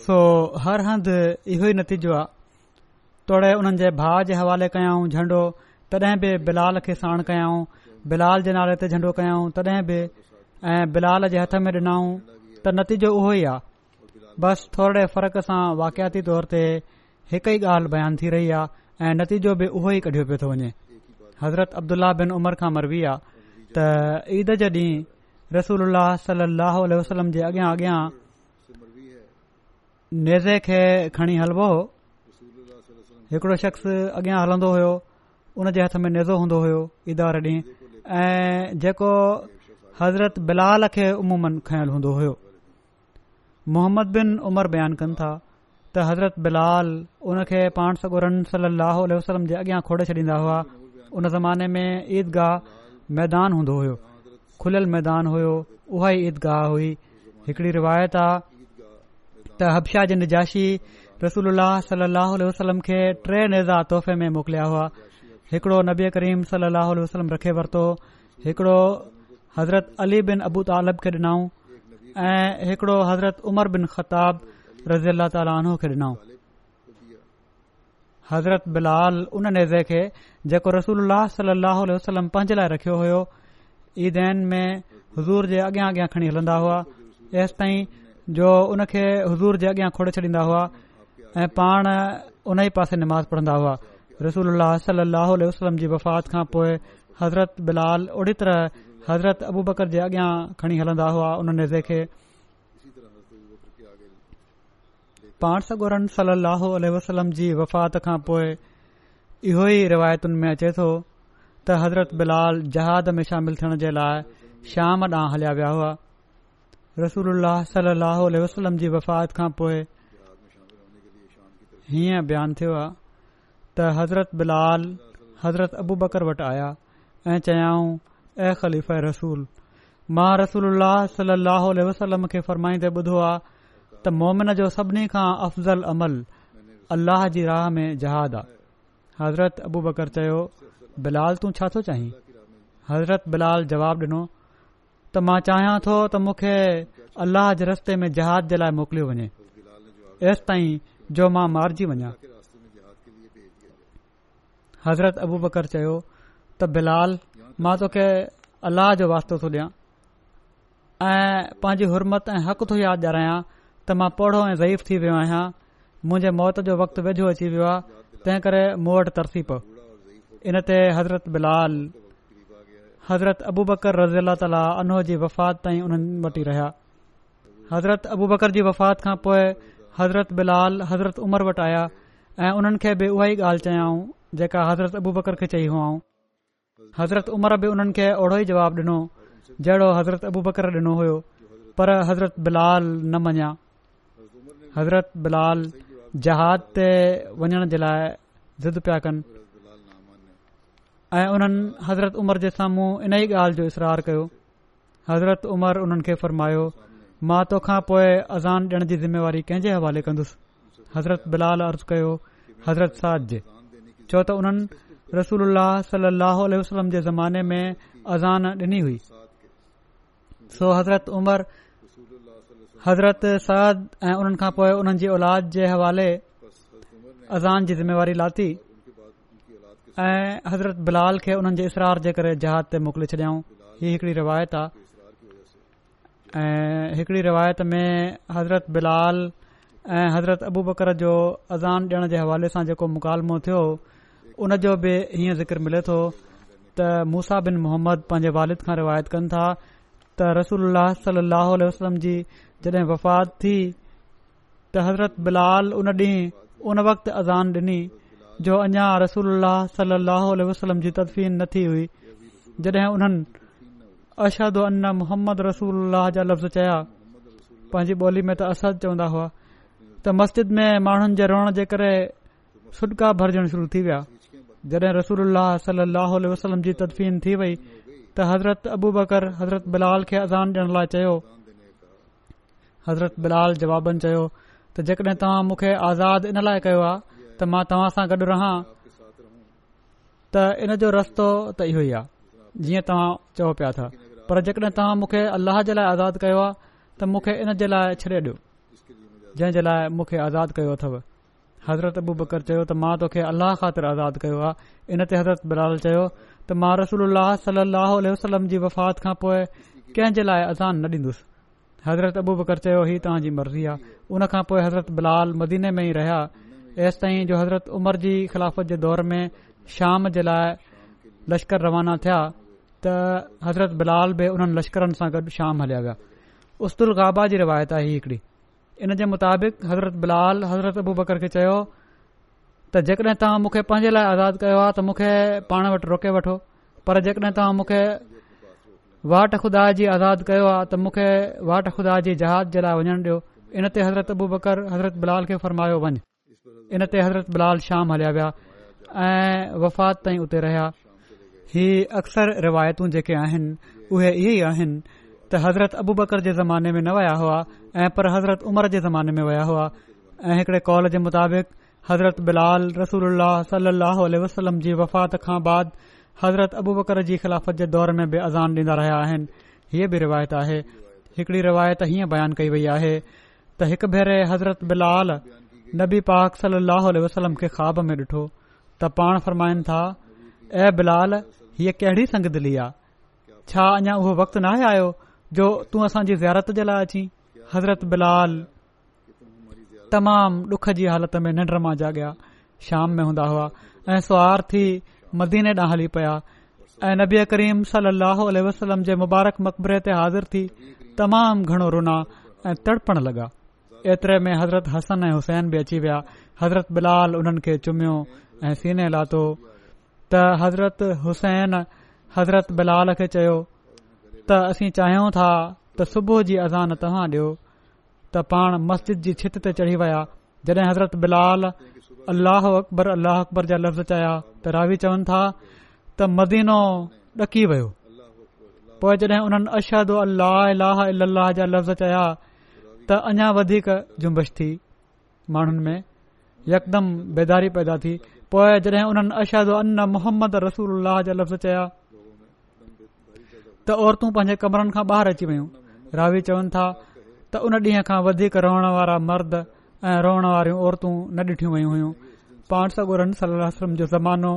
सो हर हंधि इहो ई नतीजो आहे तोड़े हुननि जे भाउ जे हवाले कयाऊं झंडो तॾहिं बि बिलाल खे साण कयाऊं बिलाल जे नाले ते झंडो कयाऊं तॾहिं बि ऐं बिलाल जे हथ में ॾिनऊं त नतीजो उहो ई आहे बसि थोरे फ़र्क़ सां वाक़ियाती तौर ते हिकु ई ॻाल्हि बयान थी रही आहे ऐं नतीजो बि उहो ई कढियो पियो थो वञे हज़रत अब्दुल्ला बिन उमर खां मरवी आहे त ईद जे ॾींहुं रसूल सल वसलम जे अॻियां अॻियां नेज़े खे खणी हलबो हो हिकिड़ो शख़्स अॻियां हलंदो हुयो उन जे हथ में नेज़ो हूंदो हुयो ईद वारे ॾींहुं ऐं जेको हज़रत बिलाल खे उमूमन खयल हूंदो हुयो मोहम्मद बिन उमर बयानु कनि था त हज़रत बिलाल उन खे पाण सगोरन सल लहो वलम जे अॻियां खोड़े छॾींदा हुआ उन ज़माने में ईदगाह मैदान हूंदो हुयो खुलियल मैदान हुयो उहा ई ईदगाह हुई हिकड़ी रिवायत आहे त हबशाह जिन اللہ रसूल सल अह वसलम खे टे नेज़ा तोहफ़े में मोकिलिया हुआ हिकड़ो नबी करीम सल असलम रखे वरितो हिकिड़ो हज़रत अली बिन अबू तालब खे ॾिनाऊं ऐं हिकिड़ो हज़रत उमर बिन ख़ताब रज़ी अल ताल्हो खे ॾिनाऊं हज़रत बिलाल उन नेज़े खे जेको रसूल सलहो वसलम पंहिंजे लाइ रखियो हुयो ईदन में हज़ूर जे अॻियां अॻियां खणी हलंदा हुआ ऐसि ताईं जो उन खे हुज़ूर जे अॻियां खोड़े छॾींदा हुआ ऐं पाण उन ई पासे नमाज़ पढ़ंदा हुआ रसूल सलहो वसलम जी वफ़ात खां पोइ हज़रत बिलाल ओड़ी तरह हज़रत अबू बकर जे अॻियां खणी हलंदा हुआ उन नज़े खे पाण सगोरन सलहो वसलम जी वफ़ात खां पोइ इहो ई रिवायतुनि में अचे थो त हज़रत बिलाल जहाद में शामिल थियण जे लाइ श्याम ॾांहुं हलिया विया हुआ रसूल सल अल वसलम जी वफ़ात खां पोइ हीअं बयानु थियो आहे त हज़रत बिलाल हज़रत अबू बकर वटि आया ऐं चयाऊं ऐं ख़लीफ़ रसूल मां रसूल सलाहु वसलम खे फरमाईंदे ॿुधो आहे त मोमिन जो सभिनी खां अफ़ज़ल अमल अल्लाह जी राह में जहाद आहे हज़रत अबू बकर चयो बिलाल तूं छा थो चाहीं हज़रत बिलाल जवाब ॾिनो त मां चाहियां थो त मूंखे अलाह जे रस्ते में जहाज़ जे लाए मोकिलियो वञे ऐसि ताईं जो मां मारिजी वञा हज़रत अबू बकर चयो त बिलाल मां तोखे अल्लाह जो वास्तो थो ॾिया ऐं पंहिंजी हुरमत ऐं हक़ ॾियारायां त मां पौढो ऐं ज़ईफ़ थी वियो आहियां मुंहिंजे मौत जो वक़्तु वेझो अची वियो आहे तंहिं करे मूं वटि तरसी पियो इन ते हज़रत बिलाल हज़रत अबू बकर रज़ीला ताली अनोह जी वफ़ात ताईं उन्हनि वटि रहिया हज़रत अबू बकर जी वफ़ात खां पोइ हज़रत बिलाल हज़रत उमर वटि आया ऐं उन्हनि खे बि उहो ई ॻाल्हि चयाऊं जेका हज़रत अबू बकर खे चई हुआ हज़रत उमर बि उन्हनि खे ओड़ो ई जवाबु ॾिनो जहिड़ो हज़रत अबू बकर ॾिनो हुयो पर हज़रत बिलाल न मञिया हज़रत बिलाल जहाद ते वञण जे लाइ ज़िद पिया कनि ऐं उन्हनि हज़रत उमर जे साम्हूं इन ई ॻाल्हि जो इसरार कयो हज़रत उमर उन्हनि खे फ़रमायो मां तोखां पोइ अज़ान ॾियण जी ज़िमेवारी कंहिंजे हवाले कंदुसि हज़रत बिलाल अर्ज़ु कयो हज़रत साद जे छो त उन्हनि रसूल वसलम जे ज़माने में अज़ान ॾिनी हुई सो हज़रत उमर हज़रत साद ऐं उन्हनि खां पोइ उन्हनि जी औलाद जे हवाले अज़ान जी ज़िमेवारी लाती ऐं हज़रत बिलाल खे उन्हनि जे इसरार जे करे जहाज ते मोकिले छॾियाऊं ही हिकड़ी रिवायत आहे ऐं हिकड़ी रिवायत में हज़रत बिलाल ऐं हज़रत अबू बकर जो अज़ान ॾियण जे हवाले सां जेको मुकालमो थियो उन जो बि हीअं ज़िक्र मिले थो त मूसा बिन मोहम्मद पंहिंजे वालिद खां रिवायत कनि था त रसूल सलाहु वसलम जी जॾहिं वफ़ात थी त हज़रत बिलाल उन ॾींहुं उन वक़्तु अज़ान ॾिनी जो अञा रसूल सल वसलम जी तदफ़ीन न थी हुई जॾहिं उन्हनि अशद उन्न मुहम्मद रसूल जा लफ़्ज़ चया पंहिंजी ॿोली में त असद चवंदा हुआ त मस्जिद में माण्हुनि जे रोअण जे करे सुडका भरजण शुरू थी विया जॾहिं रसूल सलाहु वसलम जी तदफ़ीन थी वई त हज़रत अबू बकर हज़रत बिलाल खे अज़ान ॾियण लाइ चयो हज़रत बिलाल जवाबनि चयो त जेकॾहिं तव्हां मूंखे आज़ाद इन लाइ कयो आहे त मां तव्हां सां गॾु रहां त इन जो रस्तो त इहो ई आहे जीअं तव्हां चओ पिया था पर जेकॾहिं तव्हां मूंखे अल्लाह जे लाइ आज़ाद कयो आहे त मूंखे इन जे लाइ छ्ॾे ॾियो जंहिं जे लाइ मूंखे आज़ाद कयो अथव हज़रत अबू बकर चयो त मां तोखे अल्लाह ख़ातिर आज़ादु कयो आहे इन हज़रत बिलाल त मां रसूल सलाहु वसलम जी वफ़ात खां पोइ कंहिं जे लाइ अज़ान न ॾींदुसि हज़रत अबू बकर चयो ही तव्हांजी मर्ज़ी आहे उन खां पोइ हज़रत बिलाल मदीने में ई रहिया एसि ताईं जो हज़रत उमर जी ख़िलाफ़त जे दौर में शाम जे लाइ लश्कर रवाना थिया त हज़रत बिलाल बि उन्हनि लश्करनि सां गॾु शाम हलिया विया उस्तुल गाबा जी रिवायत आई हिकड़ी इन जे मुताबिक़ हज़रत बिलाल हज़रत अबू बकर खे चयो त जेकॾहिं तव्हां मूंखे पंहिंजे लाइ आज़ादु कयो आ त मुखे पाण वटि रोके वठो पर जेकॾहिं तव्हां मूंखे वाट ख़ुदा जी आज़ाद कयो आहे त मूंखे वाट ख़ुदा जे जहाज जे लाइ वञण ॾियो इन ते हज़रत अबू बकर हज़रत बिलाल खे फरमायो वञु इन ते हज़रत बिलाल शाम हलिया विया ऐं वफ़ात ताईं उते रहिया हीउ अक्सर रिवायतू जेके आहिनि उहे इहे ई आहिनि त हज़रत अबू बकर जे ज़माने में न विया हुआ ऐं पर हज़रत उमर जे ज़माने में विया हुआ ऐं हिकड़े कॉल जे मुताबिक़ हज़रत बिलाल रसूल सल अलाह वसलम जी वफ़ात खां बाद हज़रत अबू बकर जी ख़िलाफ़त जे दौर में बि अज़ान ॾींदा रहिया आहिनि हीअ बि रिवायत आहे हिकड़ी रिवायत हीअं बयानु कई वई आहे त हिकु भेरे हज़रत बिलाल नबी पाक सलाहु वसलम खे ख़्वाब में ॾिठो त पाण फरमाइनि था ऐ बिलाल हीअ कहिड़ी संगदिली आहे छा अञा उहो वक़्तु न आयो जो तूं असांजी ज़ारत जे लाइ अची हज़रत बिलाल तमामु ॾुख जी हालति में निंड मां जाॻिया शाम में हूंदा हुआ ऐं सुहारु थी मदीने ॾांहुं हली पिया ऐं नबी करीम सलाहु वसलम जे मुबारक मक़बरे ते हाज़िर थी तमामु घणो रुना ऐं तड़पण लॻा एतिरे में हज़रत हसन ऐं हुसैन बि अची विया हज़रत बिलाल हुननि खे चुमियो ऐं सीने लाथो त हज़रत हुसैन हज़रत बिलाल खे चयो त असीं चाहियूं था त सुबुह जी अज़ान तव्हां ॾियो त पाण मस्जिद जी छित ते चढ़ी विया जॾहिं हज़रत बिलाल अलाह अकबर अलाह अकबर जा लफ़्ज़ चया त रावी चवनि था त मदीनो ॾकी वियो पोइ जॾहिं उन्हनि अशद अल अलाह अलाह जा लफ़्ज़ चया त अञा वधीक जुमश थी माण्हुनि में यकदमि बेदारी पैदा थी पोइ जॾहिं उन्हनि अशद अन मोहम्मद रसूल अलाह जा लफ़्ज़ चया त औरतूं पंहिंजे कमरनि खां ॿाहिरि अची वियूं रावी चवनि था त उन ॾींहं खां वधीक रोअण वारा मर्द ऐं रोहण वारियूं औरतू न ॾिठियूं वयूं हुयूं पाण जो ज़मानो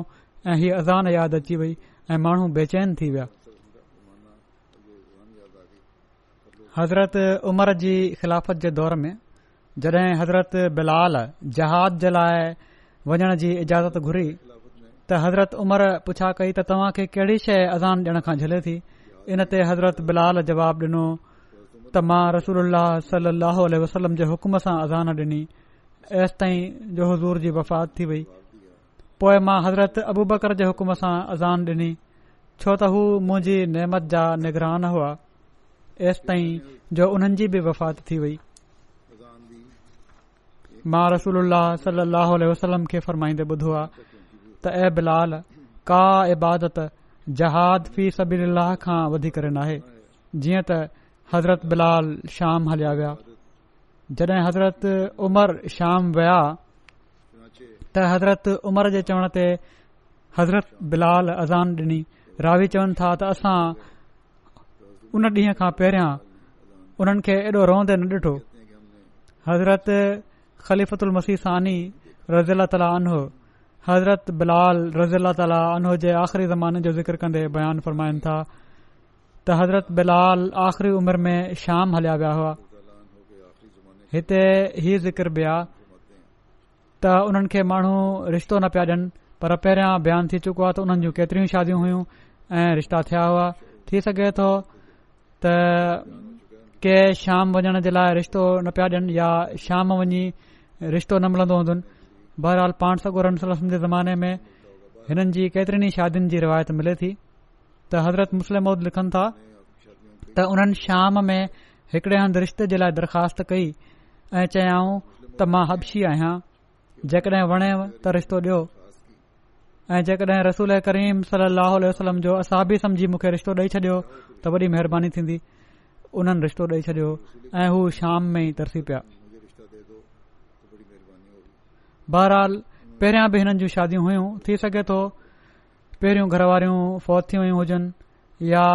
ऐं ही अज़ान यादि अची वई ऐं माण्हू बेचैन थी विया हज़रत उमर जी ख़िलाफ़त जे दौर में जड॒हिं हज़रत बिलाल जहाज़ जे लाइ वञण जी इजाज़त घुरी त हज़रत उमर पुछा कई त तव्हां खे कहिड़ी शइ अज़ान ॾियण खां झले थी इन ते हज़रत बिलाल जवाबु ॾिनो त मां रसूल सलाह वसलम जे हुकुम सां अज़ान ॾिनी एसिताईं जो हज़ूर जी वफ़ात थी वई पोइ मां हज़रत अबू बकर जे हुकुम सां अज़ान ॾिनी छो त हू मुंहिंजी नेमत जा निगरान हुआ एसिताईं जो उन्हनि जी बि वफ़ात थी वई मां रसूल सलाहु वसलम खे फ़रमाईंदे ॿुधो आहे त ए बिलाल का इबादत जहाद फी सबी अलह खां वधीक नाहे जीअं त हज़रत बिलाल शाम हलिया विया जॾहिं हज़रत उमर शाम विया त हज़रत उमर जे चवण ते हज़रत बिलाल अज़ान ॾिनी रावी चवनि था त असां उन ॾींहं खां पहिरियां उन्हनि खे एॾो रौंदे न ॾिठो हज़रत ख़लीफ़त मसीह सानी रज़ील ताली अनोह हज़रत बिलाल रज़ा ताला अनोह जे आख़िरी ज़माने जो ज़िक्र कंदे बयान फरमाइनि था त हज़रत बिलाल आख़िरी उमिरि में शाम हलिया विया हुआ हिते हीउ ज़िक्र बि आहे त उन्हनि खे माण्हू रिश्तो न पिया ॾियनि पर पहिरियां बयानु थी चुको आहे त हुननि जूं केतिरियूं शादी हुइयूं ऐं रिश्ता थिया हुआ थी सघे थो त के शाम वञण जे लाइ रिश्तो न पिया ॾियनि या शाम वञी रिश्तो न मिलंदो हूंदनि बहरहाल पाण सगुरु रमसल जे ज़माने में हिननि जी केतरिनी शादियुनि जी रिवायत मिले थी त हज़रत मुस्लिमौद लिखनि था त हुननि शाम में हिकड़े हंधु रिश्ते जे लाइ दरख़्वास्त कई ऐं चयाऊं त मां हबशी आहियां जेकॾहिं वणे त रिश्तो ॾियो ऐं जेकॾहिं रसूल करीम सलाहु वसलम जो असां बि सम्झी मूंखे रिश्तो ॾेई छॾियो त वॾी महिरबानी थींदी उन्हनि रिश्तो ॾेई छॾियो ऐं हू शाम में ई तरसी पिया बहरहाल पहिरियां बि हिननि जूं शादी हुइयूं थी सघे थो पेरियूं घरवारियूं फौत थी वयूं हुजनि या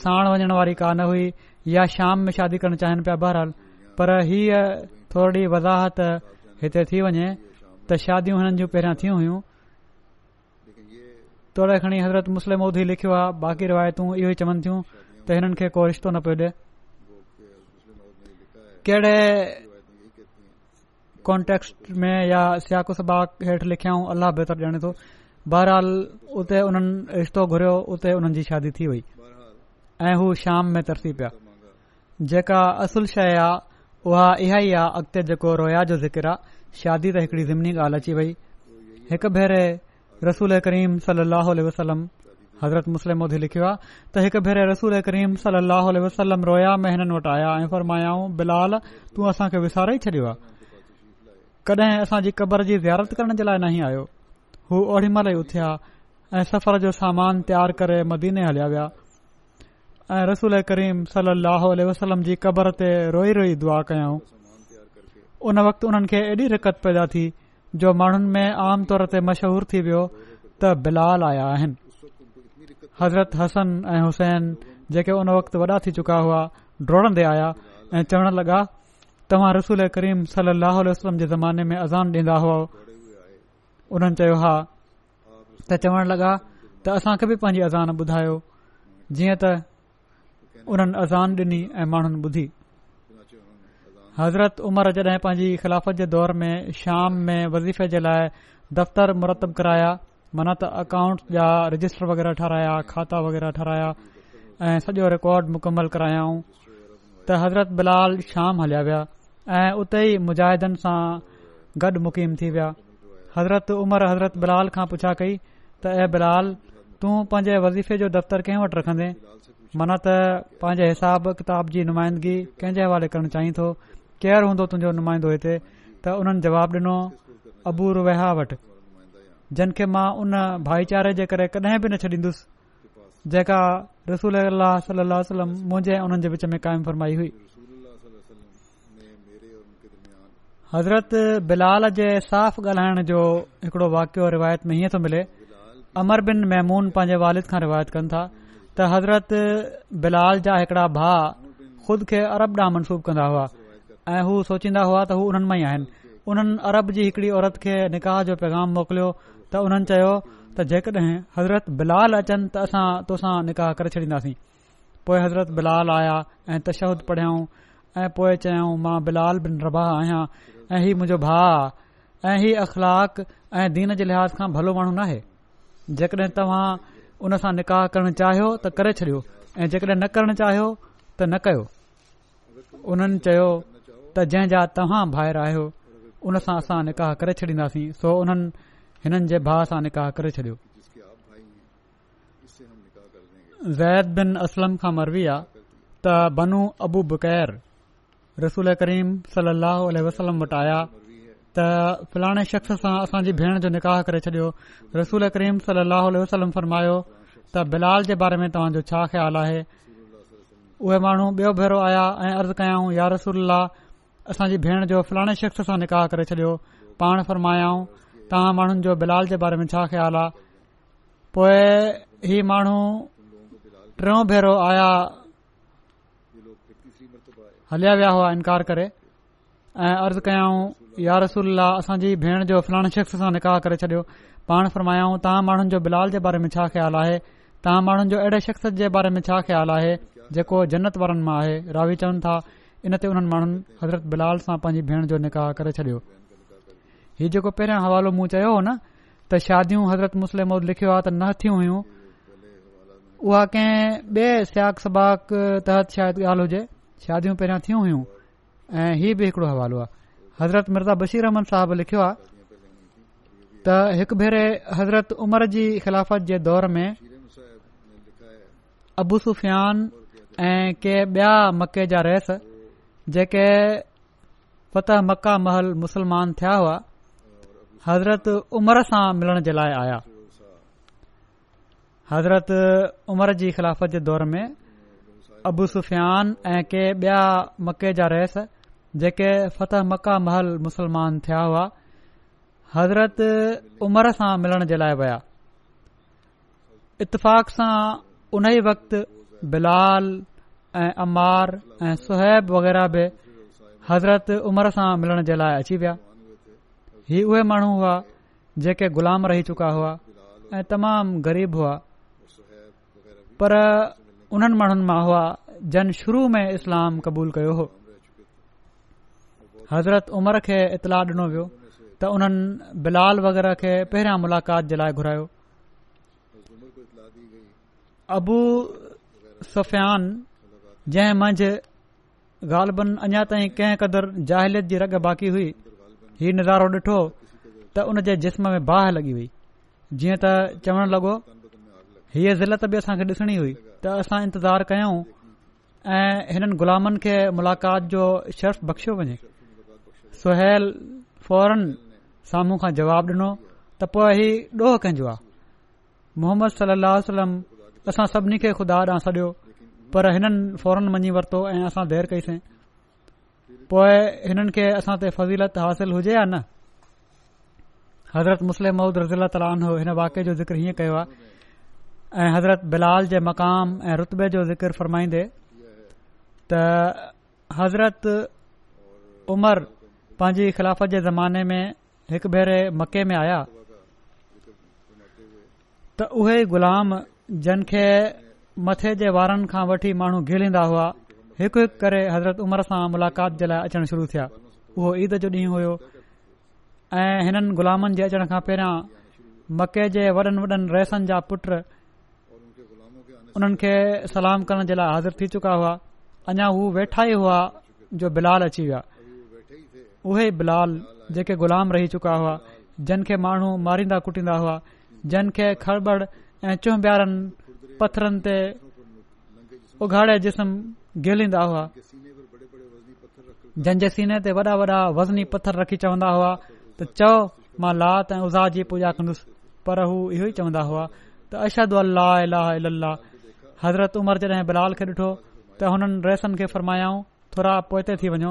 साण वञण वारी न हुई या शाम में शादी करणु चाहिनि पिया बहरहाल पर हीअ थोरी वज़ाहत हिते थी वञे त शादियूं हिननि जूं पहिरियां थी हुइयूं तोड़े खणी हज़रत मुस्लिमी लिखियो आहे बाक़ी रिवायतू इहो ई चवनि थियूं त हिननि खे को रिश्तो न पियो ॾिए कहिड़े कॉन्टेक्स्ट में या सियाकु सबा हेठि लिखियाऊं अलाह बहितर थो बहरहाल उते उन्हनि रिश्तो घुरियो उते उन्हनि जी शादी थी वई ऐं हू शाम में तरसी पिया जेका असुल शइ आ उहा इहा ई आ अॻिते जेको रोया जो जिकर आहे शादी त हिकड़ी ज़िमनी ॻाल्हि अची वई हिकु भेरे रसूल करीम सल अल वसलम हज़रत मुस्लमोदी लिखियो आहे त हिकु भेरे रसूल करीम सल अह वसलम रोया में हिननि वटि आया ऐं फरमायाऊं बिलाल तूं असांखे विसारे छॾियो आहे कॾहिं असांजी क़बर जी जियारत करण जे लाइ ना आहियो हू ओड़ी महिल ई उथिया ऐं सफ़र जो सामान तयारु करे मदीने हलिया विया ऐं रसूल करीम सलाहु अह वसलम जी क़बर ते रोई रोई दुआ कयऊं उन वक़्तु उन्हनि खे एॾी रिकत पैदा थी जो माण्हुनि में आम तौर ते मशहूर थी वियो त बिलाल आया आहिनि हज़रत हसन ऐं हुसैन जेके उन वक़्तु वॾा थी चुका हुआ डोड़ंदे आया ऐं चवण लॻा तव्हां रसूल करीम सल लहल वसलम जे ज़माने में अज़ान ॾींदा हुआ उन्हनि चयो हा त चवण लॻा त असांखे बि पंहिंजी अज़ान ॿुधायो जीअं त उन्हनि अज़ान ॾिनी ऐं माण्हुनि ॿुधी हज़रत उमर जड॒हिं पंहिंजी ख़िलाफ़त जे दौर में शाम में वज़ीफ़े जे लाइ दफ़्तर मुरतब कराया माना त अकाउंट जा रजिस्टर वग़ैरह ठाराहिया खाता वग़ैरह ठाराहिया ऐं सॼो रिकॉर्ड मुकमल करायाऊं त हज़रत बिलाल शाम हलिया विया ऐं उते ई मुजाहिदन सां गॾु मुकीम थी विया हज़रत उमर हज़रत बिलाल खां पुछा कई त ऐं बिलाल तूं पंहिंजे वज़ीफ़े जो दफ़्तर कंहिं वटि रखंदे माना त पंहिंजे हिसाब किताब जी नुमाइंदगी कंहिंजे हवाले करणु चाहीं थो केयर हूंदो तुंहिंजो नुमाइंदो हिते त हुननि जवाब ॾिनो अबूर वेहा वटि जिन खे मां उन भाईचारे जे करे कॾहिं बि न छॾींदुसि जेका रसूल अले हुन जे विच में कायम फरमाई हुई हज़रत बिलाल जे साफ़ ॻाल्हाइण जो हिकिड़ो वाकियो रिवायत में हीअं थो मिले अमर बिन मैमून पंहिंजे वालिद खां रिवायत कनि था त हज़रत बिलाल जा हिकड़ा भा ख़ुद खे अरब ॾांहुं मनसूब कंदा हुआ ऐं हू सोचींदा हुआ त हू हुननि मां ई आहिनि हुननि अरब जी हिकड़ी औरत खे निकाह जो पैगाम मोकिलियो त हुननि चयो त जेकॾहिं हज़रत बिलाल अचनि त असां तोसां निकाह करे छॾींदासीं पोइ हज़रत बिलाल आया ऐं तशहद पढियाऊं ऐं पोए चयऊं मां बिलाल बिन रबाह आहियां ऐं हीअ मुंहिंजो भाउ ऐं हीअ अख़लाक ऐं दीन जे लिहाज़ खां भलो माण्हू नाहे जेकॾहिं तव्हां हुन सां निकाह करणु चाहियो त करे छॾियो ऐं जेकॾहिं न करणु चाहियो त न कयो उन्हनि चयो त जंहिं जा तव्हां भाहिरि आहियो हुन सां असां निकाह करे छॾींदासीं सो उन्हनि हिननि जे भाउ सां निकाह करे छॾियो ज़ैद बिन असलम खां मरवी आहे त बनू अबू बुकैर रसूल करीम सल अल वसलम वटि आया त फलाणे शख़्स सां असांजी भेण जो निकाह करे छॾियो रसूल करीम सल अह वसलम फरमायो त बिलाल जे बारे में तव्हांजो छा ख़्यालु आहे उहे माण्हू ॿियो भेरो आया ऐं अर्ज़ु कयाऊं या रसूल असांजी भेण जो फलाणे शख़्स सां निकाह करे छॾियो पाण फ़रमायाऊं तव्हां माण्हुनि जो बिलाल जे बारे में छा ख़्याल आहे पोइ ही माण्हू टियों भेरो आया हलिया विया हुआ इनकार करे ऐं अर्ज़ु कयाऊं या रसूल असांजी भेण जो फलाणे शख़्स सां निकाह करे छॾियो पाण फरमायाऊं तव्हां माण्हुनि जो बिलाल जे बारे में छा ख़्यालु आहे तव्हां माण्हुनि जो अहिड़े शख़्स जे बारे में छा ख़्यालु आहे जेको जन्नत वारनि मां आहे रावी चवनि था इन ते उन्हनि माण्हुनि हज़रत बिलाल सां पांजी भेण जो निकाह करे छॾियो हीउ जेको पहिरियां हवालो मूं चयो हो न त शादियूं हज़रत मुस्लिम लिखियो आहे त न थियूं हुयूं उहा कंहिं ॿिए स्याक सबाक तहत शायदि ॻाल्हि हुजे शादियूं पहिरियां थियूं हुयूं ऐं हीउ बि हिकिड़ो हवालो आहे हज़रत मिर्ज़ा बशीर अहमद साहिब लिखियो आहे त हिकु भेरे हज़रत उमिरि जी ख़िलाफ़त जे दौर में अबू सुफ़ियान ऐं के ॿिया मके जा रहस जेके फतह मका महल मुसलमान थिया हुआ हज़रत उमिरि सां मिलण जे लाइ आया हज़रत उमर जी ख़िलाफ़त जे दौर में अबू सुफियान ऐं के ॿिया मके जा रहिस जेके फत मका महल मुसलमान थिया हुआ हज़रत उमर सां मिलण जे लाइ विया इतफाक़ सां उन ई वक़्तु बिलाल ऐं अमार ऐं सुहैब वग़ैरह बि हज़रत उमर सां मिलण जे लाइ अची विया ही उहे माण्हू हुआ जेके ग़ुलाम रही चुका हुआ ऐं तमामु ग़रीब हुआ पर उन्हनि माण्हुनि मां हुआ जन शुरू में इस्लाम قبول कयो हो हज़रत उमर खे इतलाह ॾिनो वियो त उन्हनि बिलाल वग़ैरह खे पहिरियां मुलाक़ात जे लाइ घुरायो अबु सफयान जंहिं मंझि ग़ालबन अञा ताईं कंहिं क़दुरु ज़लियत जी रग बाक़ी हुई हीउ निज़ारो ॾिठो त उन जे जिस्म में बाह लॻी वई जीअं त चवणु लॻो हीअ ज़िलत बि असांखे ॾिसणी हुई त असां इंतज़ारु कयूं ऐं हिननि ग़ुलामनि खे मुलाक़ात जो शर्फ़ बख़्शियो वञे सुहैल फौरन साम्हूं खां जवाबु ॾिनो त पोइ हीउ ॾोह कंहिंजो आहे मोहम्मद सलाहु वलम्म असां सभिनी खे खुदा ॾांहुं सॾियो पर हिननि फौरन मञी वरितो ऐं असां देर कईसीं पोइ हिननि खे असां ते फज़ीलत हासिल हुजे या न हज़रत मुस्लिम महूद रज़ील ताल हिन वाके जो ज़िक्र हीअं कयो आहे ऐं हज़रत बिलाल जे मक़ाम ऐं रुतबे जो ज़िक्र फ़रमाईंदे त हज़रत उमर पंहिंजी ख़िलाफ़त जे ज़माने में हिकु भेरे मके में आया त उहे ग़ुलाम जन खे मथे जे वारनि खां वठी माण्हू गीलींदा हुआ हिकु हिकु करे हज़रत उमर सां मुलाक़ात जे लाइ अचण शुरू थिया उहो ईद जो ॾींहुं हुयो ऐं हिननि ग़ुलामनि जे अचण खां पहिरियां मके जे वॾनि वॾनि रइसनि जा पुट उन्हनि खे सलाम करण जे लाइ हाज़िर थी चुका हुआ अञा हू वेठा ई हुआ जो बिलाल अची विया उहे बिलाल जेके ग़ुलाम रही चुका हुआ जिन खे माण्हू मारींदा कुटींदा हुआ जिन खे खड़बड़ ऐं चुबारनि पत्थरनि ते उघाड़े जिस्म गिलींदा हुआ जंहिं सीने ते वॾा वॾा वज़नी पत्थर रखी चवंदा हुआ त चओ मां लात ऐं उज़ जी पूजा कंदुसि पर हू इहो ई चवंदा हुआ त अशद अल अलाह हज़रत उमर जॾहिं बिलाल खे ॾिठो त हुननि रसनि खे फ़रमायाऊं थोरा पोइ ते थी वञो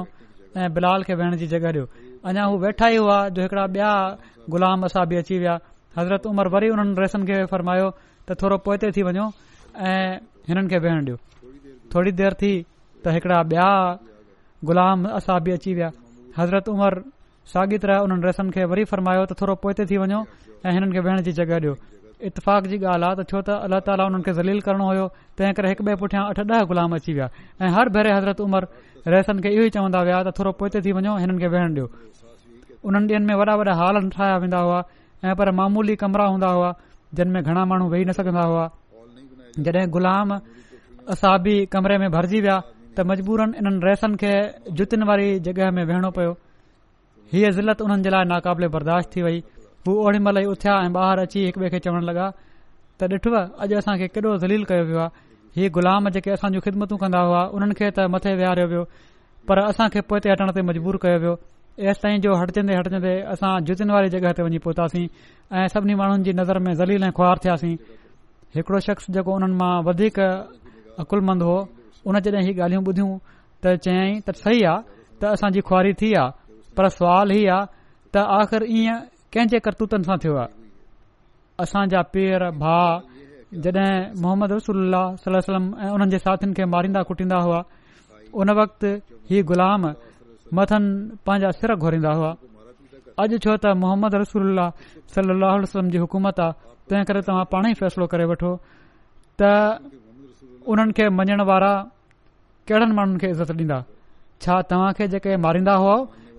ऐं बिलाल खे वेहण जी जॻह ॾियो अञा हू वेठा ई हुआ जो हिकिड़ा ॿिया ग़ुलाम असां बि अची विया हज़रत उमर वरी हुननि रसनि खे फरमायो त थोरो पोइ ते थी वञो ऐं हिननि खे वेहणु ॾियो थोरी देरि थी त हिकिड़ा ॿिया ग़ुलाम असां बि अची विया हज़रत उमर साॻी तरह हुननि रसनि खे वरी फ़रमायो त थोरो पोइ ते थी वञो ऐं हिननि खे वेहण जी जॻहि ॾियो इतफ़ाक़ जी ॻाल्हि आहे त छो त अल्ला ताली हुन खे ज़ली करणो होयो तंहिं करे हिक ॿिए पुठियां अठ ॾह गुलाम अची विया ऐं हर भेरे हज़रत उमिरि रइसनि खे इहेई चवंदा विया त थोरो पोएं थी वञो हिननि खे वेहण ॾियो उन्हनि ॾींहनि में वॾा वॾा हाल ठाहिया वेंदा हुआ ऐं पर मामूली कमरा हूंदा हुआ जिन में घणा माण्हू वेही न सघंदा हुआ जॾहिं ग़ुलाम असाबी कमरे में भरिजी विया त मजबूरनि इन्हनि रइसनि खे जुतियुनि वारी जॻहि में वेहणो पियो हीअ ज़िलत उन्हनि जे लाइ नाक़ाबिले बर्दाश्त थी वई हू ओड़ी महिल ई उथिया ऐं ॿाहिरि अची हिकु ॿिए खे चवणु लॻा त ॾिठव अॼु असांखे केॾो ज़लील कयो वियो आहे हीउ ग़ुलाम जेके असां जूं ख़िदमतू कंदा हुआ हुननि खे त मथे वेहारियो वियो पर असांखे पोइ हिते हटण ते मजबूर कयो वियो एसि ताईं जो हटजंदे हटजंदे असां जुतनि वारी जॻहि ते वञी पहुतासीं ऐं सभिनी माण्हुनि जी नज़र में ज़लील ऐं ख़ुआर थियासीं हिकड़ो शख़्स जेको उन्हनि मां वधीक अकुलमंद हो उन जॾहिं हीउ ॻाल्हियूं ॿुधियूं त चयाईं त सही आहे त असांजी थी आहे पर सुवाल हीउ आहे त आख़िर ईअं कंहिंजे करतूतनि सां थियो आहे असां जा पेर भा जॾहिं मोहम्मद रसूल सलम्म उन्हनि जे साथियुनि खे मारींदा कुटींदा हुआ उन वक़्त ही ग़ुलाम मथनि पंहिंजा सिर घोरींदा हुआ अॼु छो त मोहम्मद रसूल सलाह वसलम जी हुकूमत आहे तंहिं करे तव्हां पाणे ई फ़ैसिलो करे वठो त उन्हनि खे मञण वारा कहिड़नि माण्हुनि खे इज़त डींदा छा तव्हां खे जेके मारींदा हुआ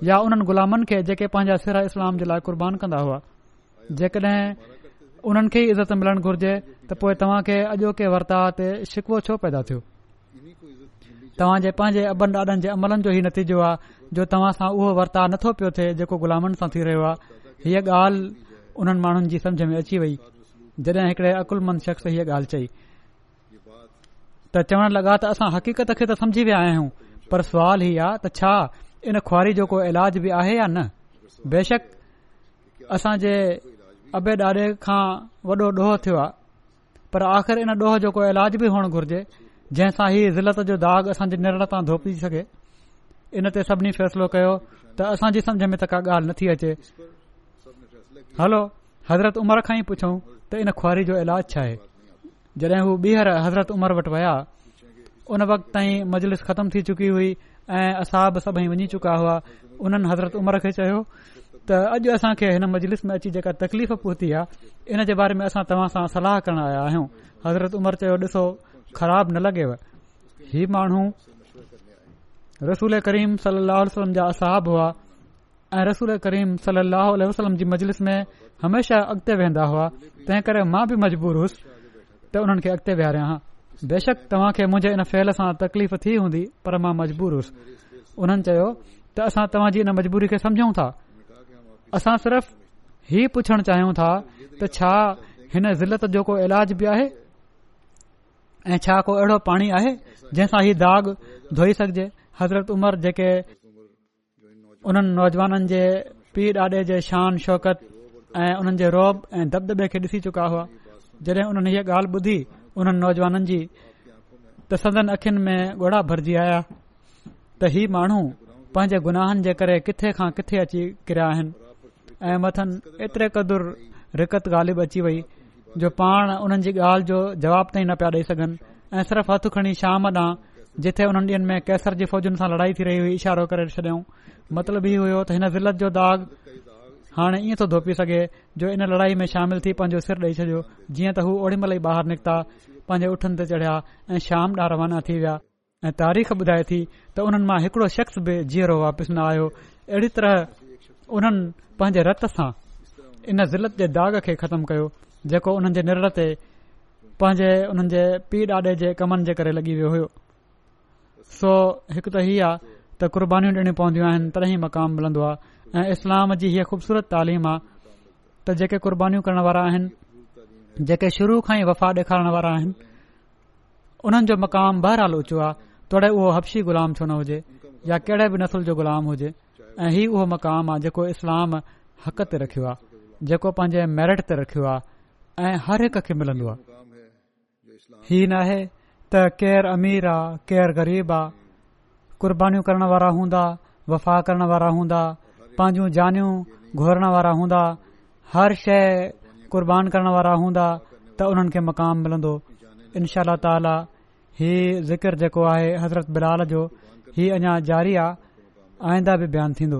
या उन्हनि ग़ु़ामनि खे जेके पंहिंजा सिर इस्लाम जे लाइ कुर्बान कंदा हुआ जेकॾहिं उन्हनि खे ई इज़त मिलण घुर्जे त पो तव्हां खे अॼोके वर्ता ते शिकवो छो पैदा थियो तव्हां जे पंहिंजे अॿनि ॾाॾनि जे अमलनि जो ई नतीजो आहे जो तव्हां सां उहो वर्ताव नथो पियो थे जेको ग़ुलामनि सां थी रहियो आहे हीअ ॻाल्हि उन्हनि माण्हुनि जी में अची वई जॾहिं हिकड़े अकुलमंद शख़्स हीअ ॻाल्हि चई त चवण लगा॒ असां हक़ीक़त खे त समझी विया आहियूं पर सुवाल ही आहे त छा इन खुआरी जो को इलाज बि आहे या न बेशक असांजे आबे ॾाॾे खां वॾो ॾोहो थियो आहे पर आख़िर इन ॾोह जो को इलाज बि हुअणु घुर्जे जंहिंसां ही ज़िलत जो दाग़ असांजे निर्ण तां धोपजी सघे इन ते सभिनी फैसलो कयो त असांजी सम्झ में त का ॻाल्हि नथी अचे हलो हज़रत उमिरि खां ई पुछूं त इन खुआरी जो इलाज छा आहे जॾहिं हू ॿीहर हज़रत उमिरि वटि विया उन वक़्त ताईं मजलिस ख़तम थी चुकी हुई ऐं असाब सभई वञी चुका हुआ उन्हनि हज़रत उमर खे चयो त अॼु असां खे हिन मजलिस में अची जेका तकलीफ़ पहुती आहे इन जे बारे में असां तव्हां सां सलाह करणु आया आहियूं हज़रत उमिरि चयो ॾिसो ख़राब न लगेव हीउ माण्हू रसूल करीम सल अह वसलम जा असाब हुआ ऐं रसूल करीम सल वसलम जी मजलिस में हमेशा अॻिते वेहंदा हुआ तंहिं करे मां बि मजबूर हुयुसि त हुननि खे अॻिते वेहारियां बेशक तव्हां खे मुंहिंजे इन फ़ैल सां तकलीफ़ थी हूंदी पर मां मजबूर हुयसि हुननि चयो त असां तव्हां इन मजबूरी खे समझो था असां सिर्फ़ ई पुछण चाहियूं था त छा हिन ज़िलत जो को इलाज बि आहे ऐ छा को अहिड़ो पाणी आहे ही दाग धोई सघजे हज़रत उमर जेके उन्हनि नौजवाननि जे पीउ ॾाॾे जे शान शौकत ऐं हुननि जे रोब ऐं दबदबे खे ॾिसी चुका हुआ जॾहिं हुननि हीअ ॻाल्हि ॿुधी उन्हनि नौजवाननि जी तसंदन अखियुनि में ॻोड़ा भरिजी आया त इहे माण्हू पंहिंजे गुनाहनि जे करे किथे खां किथे अची किरिया आहिनि ऐं मथनि एतिरे क़दुरु रिकत ग़ालिब अची वई जो पाण उन्हनि जी ॻाल्हि जो जवाब ताईं न पिया ॾेई सघनि ऐं सिर्फ़ हथु खणी शाम ॾांहुं जिथे हुननि ॾींहनि में कैसर जी फौजन सां लड़ाई थी रही हुई इशारो करे छॾियऊं मतिलब इहे हुयो त हिन ज़िलत जो दाग़ हाणे ईअं थो धोपी सघे जो इन लड़ाई में शामिल थी पांजो सिर ॾेई छॾियो जीअं त हू ओड़ी मल ई ॿाहिरि निकिता पंहिंजे उठनि ते चढ़िया ऐं शाम ॾा रवाना थी विया ऐं तारीख़ बुधाए थी त उन्हनि मां हिकड़ो शख़्स बि जीअरो वापसि न आयो अहिड़ी तरह उन्हनि पंहिंजे रत सां इन ज़िलत जे दाग़ खे ख़तमु कयो जेको उन्हनि जे निर ते पांजे हुननि जे पीउ ॾाॾे जे कमनि जे करे लॻी हो सो हिकु त इहा आहे त कुर्बानीूं ॾिणियूं पवन्दियूं आहिनि मक़ाम मिलंदो आहे ऐं इस्लाम जी हीअ ख़ूबसूरत तालीम आहे त जेके क़ुर्बानीूं करण वारा आहिनि जेके शुरू खां ई वफ़ा ॾेखारण वारा आहिनि उन्हनि जो मक़ाम बहरहाल ऊचो आहे तोड़े उहो हपशी ग़ुलाम छो न हुजे या कहिड़े बि नसुल जो ग़ुलाम हुजे ऐं इहो उहो मक़ामु आहे जेको इस्लाम हक़ ते रखियो आहे जेको पंहिंजे ते रखियो आहे ऐं हर हिक खे मिलंदो आहे ही नाहे त केरु अमीर आहे केरु ग़रीब आहे क़ुरबानीूं करण वारा वफ़ा करण वारा पंहिंजूं जानियूं घुरण वारा हूंदा हर शइ कुर्बान करण वारा हूंदा त उन्हनि खे मक़ामु मिलंदो इनशा अल्ला ताला ही ज़िकिर जेको आहे हज़रत बिलाल जो हीउ अञा ज़ारी आहे आईंदा बि बयानु थींदो